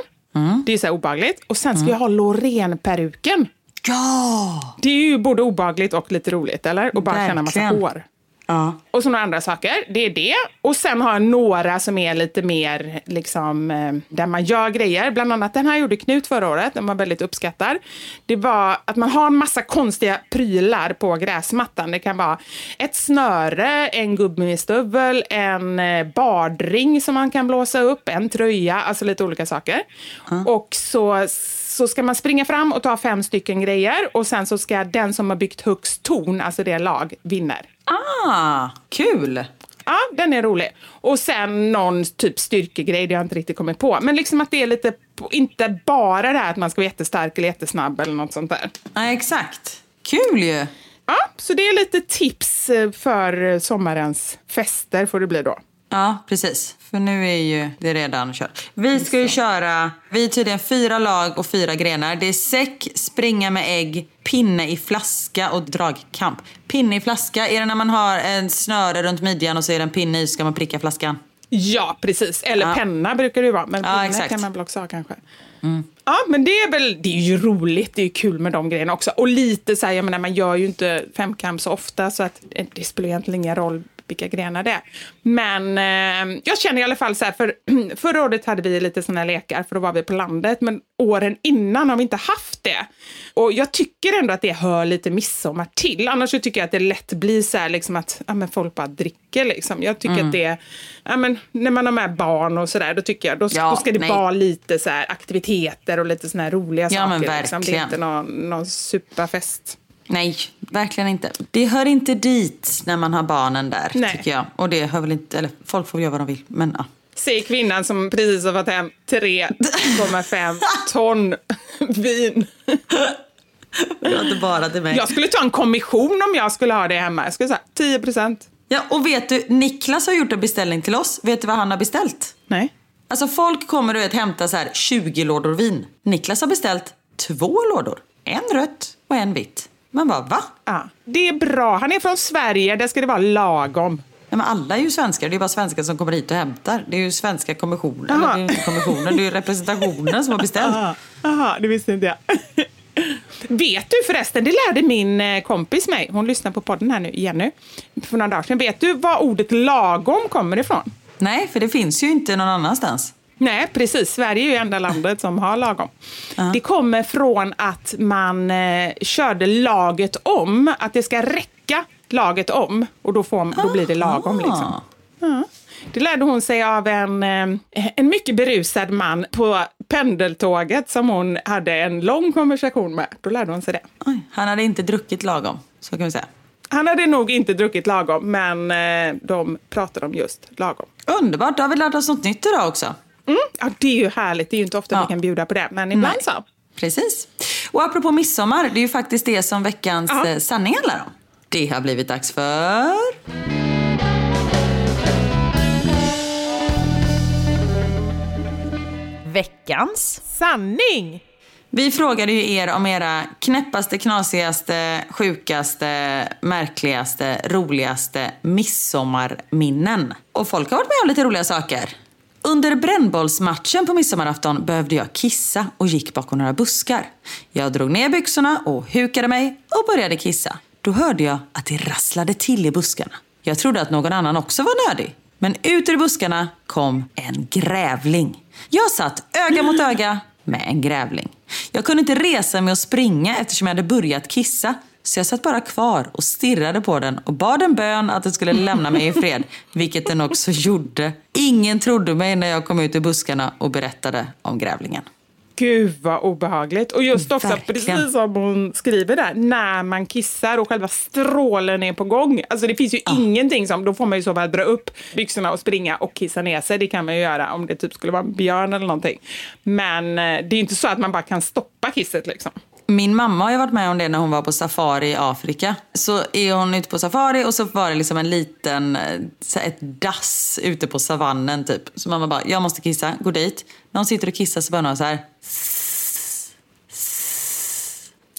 Det är så här obehagligt. Och sen ska jag ha Loreen-peruken. Ja! Det är ju både obehagligt och lite roligt, eller? Och bara känna massa Verkligen. hår. Ja. Och så några andra saker. Det är det. Och sen har jag några som är lite mer liksom, eh, där man gör grejer. Bland annat den här gjorde Knut förra året, den var väldigt uppskattad. Det var att man har en massa konstiga prylar på gräsmattan. Det kan vara ett snöre, en gummistövel, en eh, badring som man kan blåsa upp, en tröja, alltså lite olika saker. Och så så ska man springa fram och ta fem stycken grejer och sen så ska den som har byggt högst torn, alltså det lag, vinner. Ah, kul! Ja, den är rolig. Och sen någon typ styrkegrej, det har jag inte riktigt kommit på. Men liksom att det är lite, inte bara det här att man ska vara jättestark eller jättesnabb eller något sånt där. Ja, exakt. Kul ju! Ja, så det är lite tips eh, för eh, sommarens fester får det bli då. Ja, precis. För nu är ju det redan kört. Vi ska ju köra, vi är tydligen fyra lag och fyra grenar. Det är säck, springa med ägg, pinne i flaska och dragkamp. Pinne i flaska, är det när man har en snöre runt midjan och så är det en pinne i så ska man pricka flaskan? Ja, precis. Eller Ja. penna brukar det ju vara. Men Ja, pinne kan man väl också ha kanske. Ja, men det är väl det är ju roligt. Det är ju kul med de grejerna också. Och lite så här, jag menar, man gör ju inte femkamp så ofta så att eh, det spelar egentligen ingen roll vilka grenar det är. Men eh, jag känner i alla fall så här, för förra året hade vi lite sådana lekar för då var vi på landet, men åren innan har vi inte haft det. Och jag tycker ändå att det hör lite midsommar till. Annars så tycker jag att det lätt blir så här liksom att ja, men folk bara dricker liksom. Jag tycker Mm. att det, ja, men när man har med barn och sådär, då tycker jag då, Ja, då ska det nej. vara lite så här aktiviteter och lite såna här roliga Ja, men saker. Liksom. Det är inte någon, någon superfest. Nej, verkligen inte. Det hör inte dit när man har barnen där, Nej. tycker jag. Och det hör väl inte, eller folk får göra vad de vill, men ja. Säger kvinnan som precis har fått hem 3,5 ton vin. Det var inte bara till mig. Jag skulle ta en kommission om jag skulle ha det hemma. Jag skulle säga 10 procent. Ja, och vet du, Niklas har gjort en beställning till oss. Vet du vad han har beställt? Nej. Alltså folk kommer vet hämta så här 20 lådor vin. Niklas har beställt två lådor. En rött och en vitt. Man bara, va? Ja, det är bra. Han är från Sverige. Där ska det vara lagom. Ja, men alla är ju svenskar. Det är bara svenskar som kommer hit och hämtar. Det är ju svenska kommissionen. Eller det är inte kommissionen, det är representationen som har beställt. Jaha, det visste inte jag. Vet du förresten, det lärde min eh, kompis mig, hon lyssnar på podden här nu, Jenny, för några dagar sedan. Vet du var ordet lagom kommer ifrån? Nej, för det finns ju inte någon annanstans. Nej, precis. Sverige är ju enda landet som har lagom. Det kommer från att man eh, körde laget om, att det ska räcka laget om och då, får, då blir det lagom. Liksom. Ja. Det lärde hon sig av en, eh, en mycket berusad man på pendeltåget som hon hade en lång konversation med. Då lärde hon sig det. Oj, han hade inte druckit lagom, så kan vi säga. Han hade nog inte druckit lagom, men eh, de pratade om just lagom. Underbart, då har vi lärt oss något nytt idag också. Mm. Ja, det är ju härligt. Det är ju inte ofta Ja. vi kan bjuda på det, men ibland Nej. så. Precis. Och apropå midsommar, det är ju faktiskt det som veckans Ja. eh, sanning handlar om. Det har blivit dags för... Veckans sanning! Vi frågade ju er om era knäppaste, knasigaste, sjukaste, märkligaste, roligaste midsommarminnen. Och folk har varit med om lite roliga saker. Under brännbollsmatchen på midsommarafton behövde jag kissa och gick bakom några buskar. Jag drog ner byxorna och hukade mig och började kissa. Då hörde jag att det rasslade till i buskarna. Jag trodde att någon annan också var nödig. Men ut ur buskarna kom en grävling. Jag satt öga mot öga med en grävling. Jag kunde inte resa mig och springa eftersom jag hade börjat kissa. Så jag satt bara kvar och stirrade på den och bad en bön att den skulle lämna mig i fred. Vilket den också gjorde. Ingen trodde mig när jag kom ut ur buskarna och berättade om grävlingen. Gud vad obehagligt. Och just också Verkligen. precis som hon skriver där, när man kissar och själva strålen är på gång. Alltså det finns ju ingenting som, då får man ju så väl dra upp byxorna och springa och kissa ner sig. Det kan man ju göra om det typ skulle vara en björn eller någonting. Men eh, det är inte så att man bara kan stoppa kisset liksom. Min mamma har ju varit med om det när hon var på safari i Afrika. Så är hon ute på safari och så var det liksom en liten, eh, ett dass ute på savannen typ. Så mamma bara, jag måste kissa, gå dit. När hon sitter och kissar så börjar hon så här.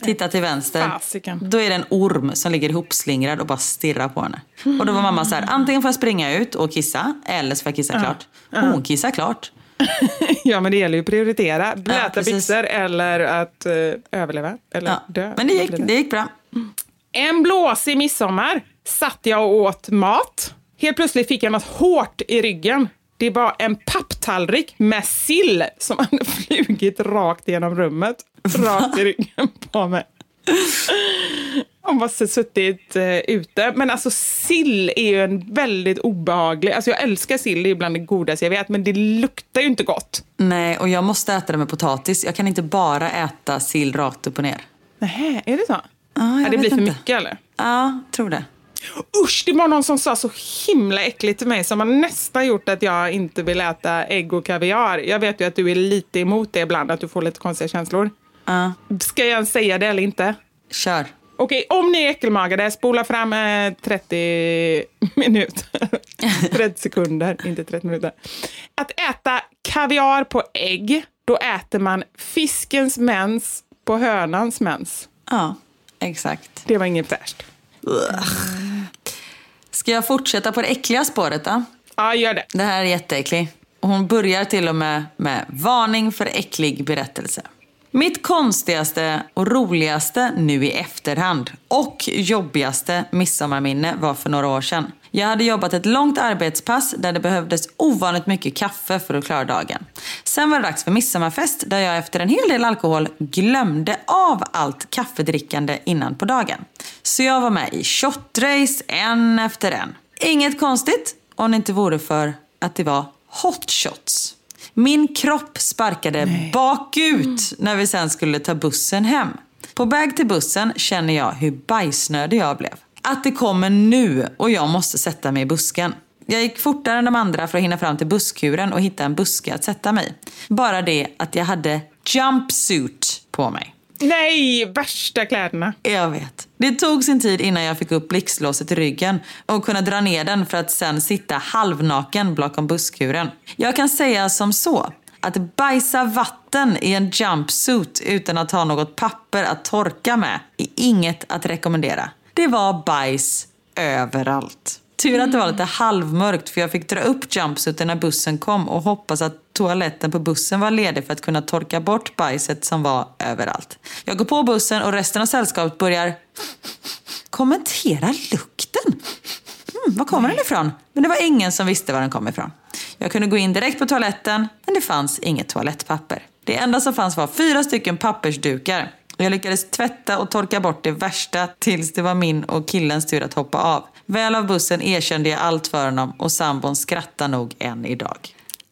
Titta till vänster. Fasiken. Då är det en orm som ligger ihopslingrad och bara stirrar på henne. Och då var mamma så här, antingen får jag springa ut och kissa eller så får jag kissa klart. Och hon kissar klart. Ja, men det gäller ju att prioritera. Blöta precis. byxor eller att eh, överleva. Eller Ja. dö. Men det gick, det gick bra. En blåsig midsommar satt jag och åt mat. Helt plötsligt fick jag något hårt i ryggen. Det var en papptallrik med sill som hade flugit rakt genom rummet. Rakt i ryggen på mig. Var så suttit eh, ute. Men alltså sill är ju en väldigt obehaglig... Alltså jag älskar sill, det är bland det godaste jag vet. Men det luktar ju inte gott. Nej, och jag måste äta det med potatis. Jag kan inte bara äta sill rakt upp och ner. Nej, är det så? Ja, jag det blir för inte. mycket eller? Ja, tror det. Usch, det var någon som sa så himla äckligt till mig som har nästan gjort att jag inte vill äta ägg och kaviar. Jag vet ju att du är lite emot det ibland, att du får lite konstiga känslor. Ja, Ska jag säga det eller inte? kör. Okej, om ni är äckelmagade, spola fram eh, 30 minuter. 30 sekunder, inte 30 minuter. Att äta kaviar på ägg, då äter man fiskens mens på hönans mens. Ja, exakt. Det var inget fräscht. Ska jag fortsätta på det äckliga spåret då? Ja, gör det. Det här är jätteäckligt. Hon börjar till och med med varning för äcklig berättelse. Mitt konstigaste och roligaste nu i efterhand och jobbigaste midsommarminne var för några år sedan. Jag hade jobbat ett långt arbetspass där det behövdes ovanligt mycket kaffe för att klara dagen. Sen var det dags för midsommarfest där jag efter en hel del alkohol glömde av allt kaffedrickande innan på dagen. Så jag var med i shotrace en efter en. Inget konstigt om det inte vore för att det var hot shots. Min kropp sparkade bakut när vi sen skulle ta bussen hem. På väg till bussen känner jag hur bajsnödig jag blev. Att det kommer nu och jag måste sätta mig i busken. Jag gick fortare än de andra för att hinna fram till busskuren och hitta en buske att sätta mig. Bara det att jag hade jumpsuit på mig. Nej, värsta kläderna. Jag vet. Det tog sin tid innan jag fick upp blixtlåset i ryggen och kunna dra ner den för att sen sitta halvnaken bakom busskuren. Jag kan säga som så att bajsa vatten i en jumpsuit utan att ha något papper att torka med är inget att rekommendera. Det var bajs överallt. Tur att det var lite halvmörkt för jag fick dra upp jumpsuiten när bussen kom och hoppas att toaletten på bussen var ledig för att kunna torka bort bajset som var överallt. Jag går på bussen och resten av sällskapet börjar kommentera lukten. Hmm, var kommer den ifrån? Men det var ingen som visste var den kom ifrån. Jag kunde gå in direkt på toaletten, men det fanns inget toalettpapper. Det enda som fanns var fyra stycken pappersdukar. Jag lyckades tvätta och torka bort det värsta tills det var min och killens tur att hoppa av. Väl av bussen erkände jag allt för honom och sambon skrattar nog än idag.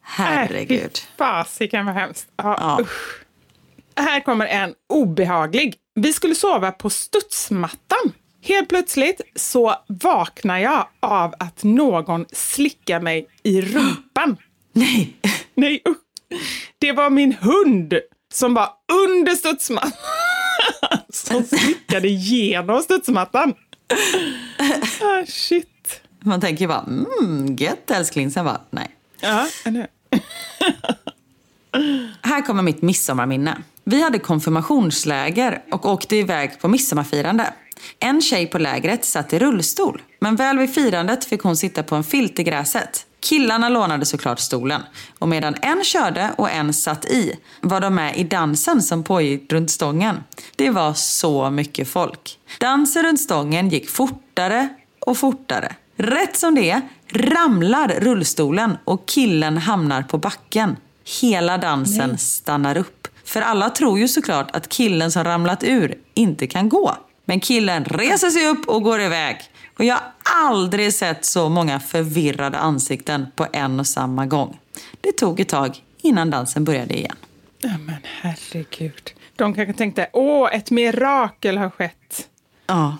Herregud. Äh, Fasiken vad hemskt. Ja, Ja. usch. Här kommer en obehaglig. Vi skulle sova på studsmattan. Helt plötsligt så vaknar jag av att någon slickar mig i rumpan. Nej. Nej, usch. Det var min hund som var under studsmattan. Som slickade genom studsmattan. Ah, shit. Man tänker bara, mm, gött älskling. Sen bara, nej. Ja, eller? Här kommer mitt midsommarminne. Vi hade konfirmationsläger och åkte iväg på midsommarfirande. En tjej på lägret satt i rullstol, men väl vid firandet fick hon sitta på en filt i gräset. Killarna lånade såklart stolen och medan en körde och en satt i var de med i dansen som pågick runt stången. Det var så mycket folk. Dansen runt stången gick fortare och fortare. Rätt som det är ramlar rullstolen och killen hamnar på backen. Hela dansen Nej. stannar upp. För alla tror ju såklart att killen som ramlat ur inte kan gå. Men killen reser sig upp och går iväg. Och jag har aldrig sett så många förvirrade ansikten på en och samma gång. Det tog ett tag innan dansen började igen. Ja, men herregud. De kanske tänkte, åh, ett mirakel har skett. Ja.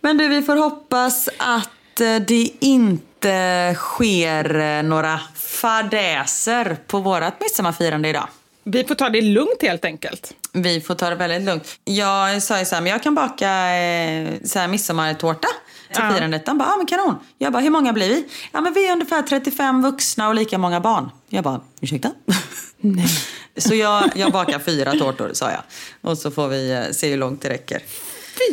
Men du, vi får hoppas att eh, det inte sker eh, några fadäser på vårt midsommarfirande idag. Vi får ta det lugnt helt enkelt. Vi får ta det väldigt lugnt. Jag sa ju så här, men jag kan baka eh, så här midsommartårta till Ja. firandet. De bara, ja men kanon. Jag bara, hur många blir vi? Ja men vi är ungefär 35 vuxna och lika många barn. Jag bara, ursäkta? Nej. Så jag, jag bakar fyra tårtor, sa jag. Och så får vi eh, se hur långt det räcker.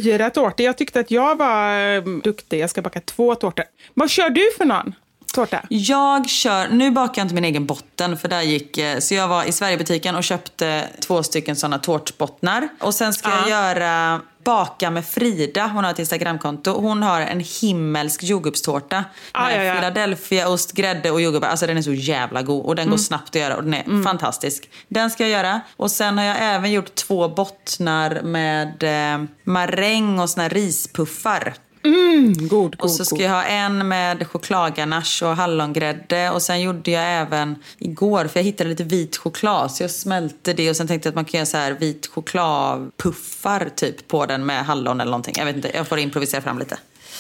Fyra tårtor. Jag tyckte att jag var eh, duktig. Jag ska baka två tårtor. Vad kör du för någon tårta? Jag kör, nu bakar jag inte min egen botten för där gick, eh, så jag var i Sverigebutiken och köpte två stycken sådana tårtbottnar. Och sen ska jag göra Baka med Frida, hon har ett Instagramkonto. Hon har en himmelsk jordgubbstårta Ah, med ja, ja. Philadelphiaost, grädde och jordgubbar. Alltså den är så jävla god och den Mm. går snabbt att göra och den är fantastisk. Den ska jag göra. Och sen har jag även gjort två bottnar med eh, maräng och såna här rispuffar. Mm, god, Och så ska jag ha en med chokladganache och hallongrädde. Och sen gjorde jag även igår, för jag hittade lite vit choklad. Så jag smälte det och sen tänkte jag att man kan göra så här vit chokladpuffar typ på den med hallon eller någonting. Jag vet inte, jag får improvisera fram lite.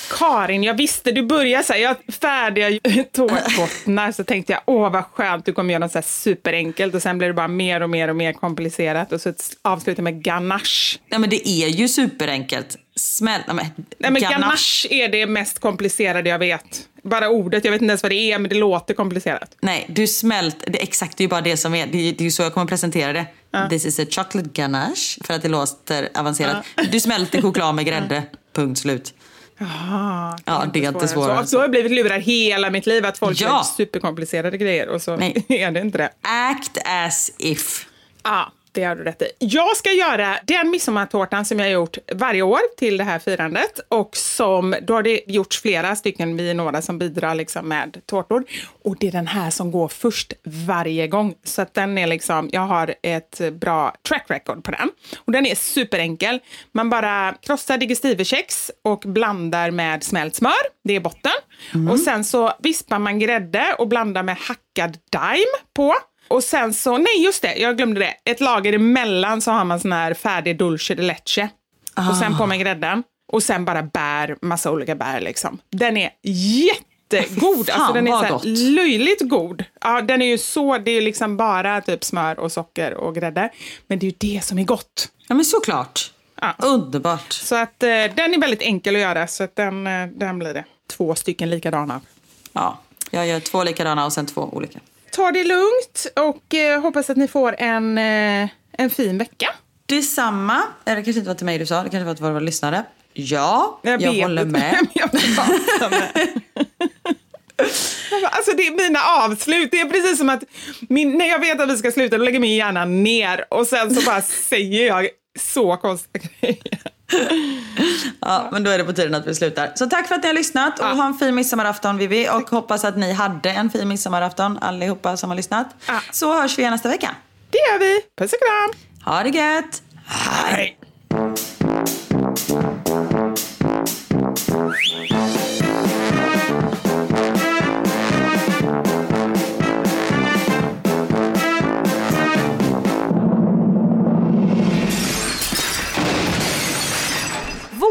Karin, jag visste du började så här, jag färdiga tårtbottnar så tänkte jag, åh vad skönt, du kommer göra något så här superenkelt och sen blir det bara mer och mer och mer komplicerat och så avslutar med ganache. Ja men det är ju superenkelt. Smäll... Nej, men, Nej men ganache är det mest komplicerade jag vet. Bara ordet, jag vet inte ens vad det är men det låter komplicerat. Nej, du smält... Det, exakt, det är ju bara det som är. Det, är- det är ju så jag kommer presentera det. This is a chocolate ganache, för att det låter avancerat. Du smälter choklad med grädde. Punkt slut. Aha, Ja, det är inte svårare än Så, så har jag blivit lurad hela mitt liv att folk Ja. gör superkomplicerade grejer och så Nej. är det inte det. Act as if. Ja, det har du rätt i. Jag ska göra den midsommartårtan som jag har gjort varje år till det här firandet. Och som, då har det gjorts flera stycken, vi är några som bidrar liksom med tårtor. Och det är den här som går först varje gång. Så att den är liksom, jag har ett bra track record på den. Och den är superenkel. Man bara krossar digestivekex och blandar med smält smör. Det är botten. Och sen så vispar man grädde och blandar med hackad daim på. Och sen så, nej just det, jag glömde det. Ett lager emellan så har man sån här färdig dulce de leche. Och sen på med grädden. Och sen bara bär, massa olika bär liksom. Den är jättegod. Fan, alltså den är så löjligt god. Ja, den är ju så, det är liksom bara typ smör och socker och grädde. Men det är ju det som är gott. Ja men såklart. Ja. Underbart. Så att eh, den är väldigt enkel att göra, så att den, eh, den blir det. Två stycken likadana. Ja, jag gör två likadana och sen två olika. Ta det lugnt och eh, hoppas att ni får en, eh, en fin vecka. Detsamma. Eller det kanske inte var till mig du sa, det kanske var till våra lyssnare. Ja, jag, vet håller med. jag med. Alltså det är mina avslut. Det är precis som att min, när jag vet att vi ska sluta då lägger min hjärna ner och sen så bara säger jag så konstiga grejer. Ja, men då är det på tiden att vi slutar. Så tack för att ni har lyssnat och ha en fin midsommarafton Vivi. Och hoppas att ni hade en fin midsommarafton allihopa som har lyssnat. Ja. Så hörs vi igen nästa vecka. Det gör vi. Puss och kram. Ha det gött! Hej.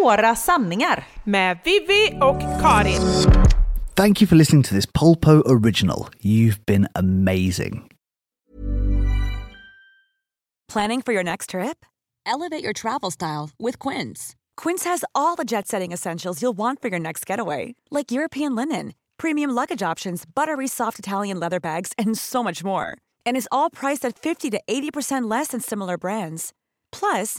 Våra sanningar. Med Vivi och Karin. Thank you for listening to this Polpo original. You've been amazing. Planning for your next trip? Elevate your travel style with Quince. Quince has all the jet setting essentials you'll want for your next getaway, like European linen, premium luggage options, buttery soft Italian leather bags, and so much more. And is all priced at 50 to 80% less than similar brands. Plus,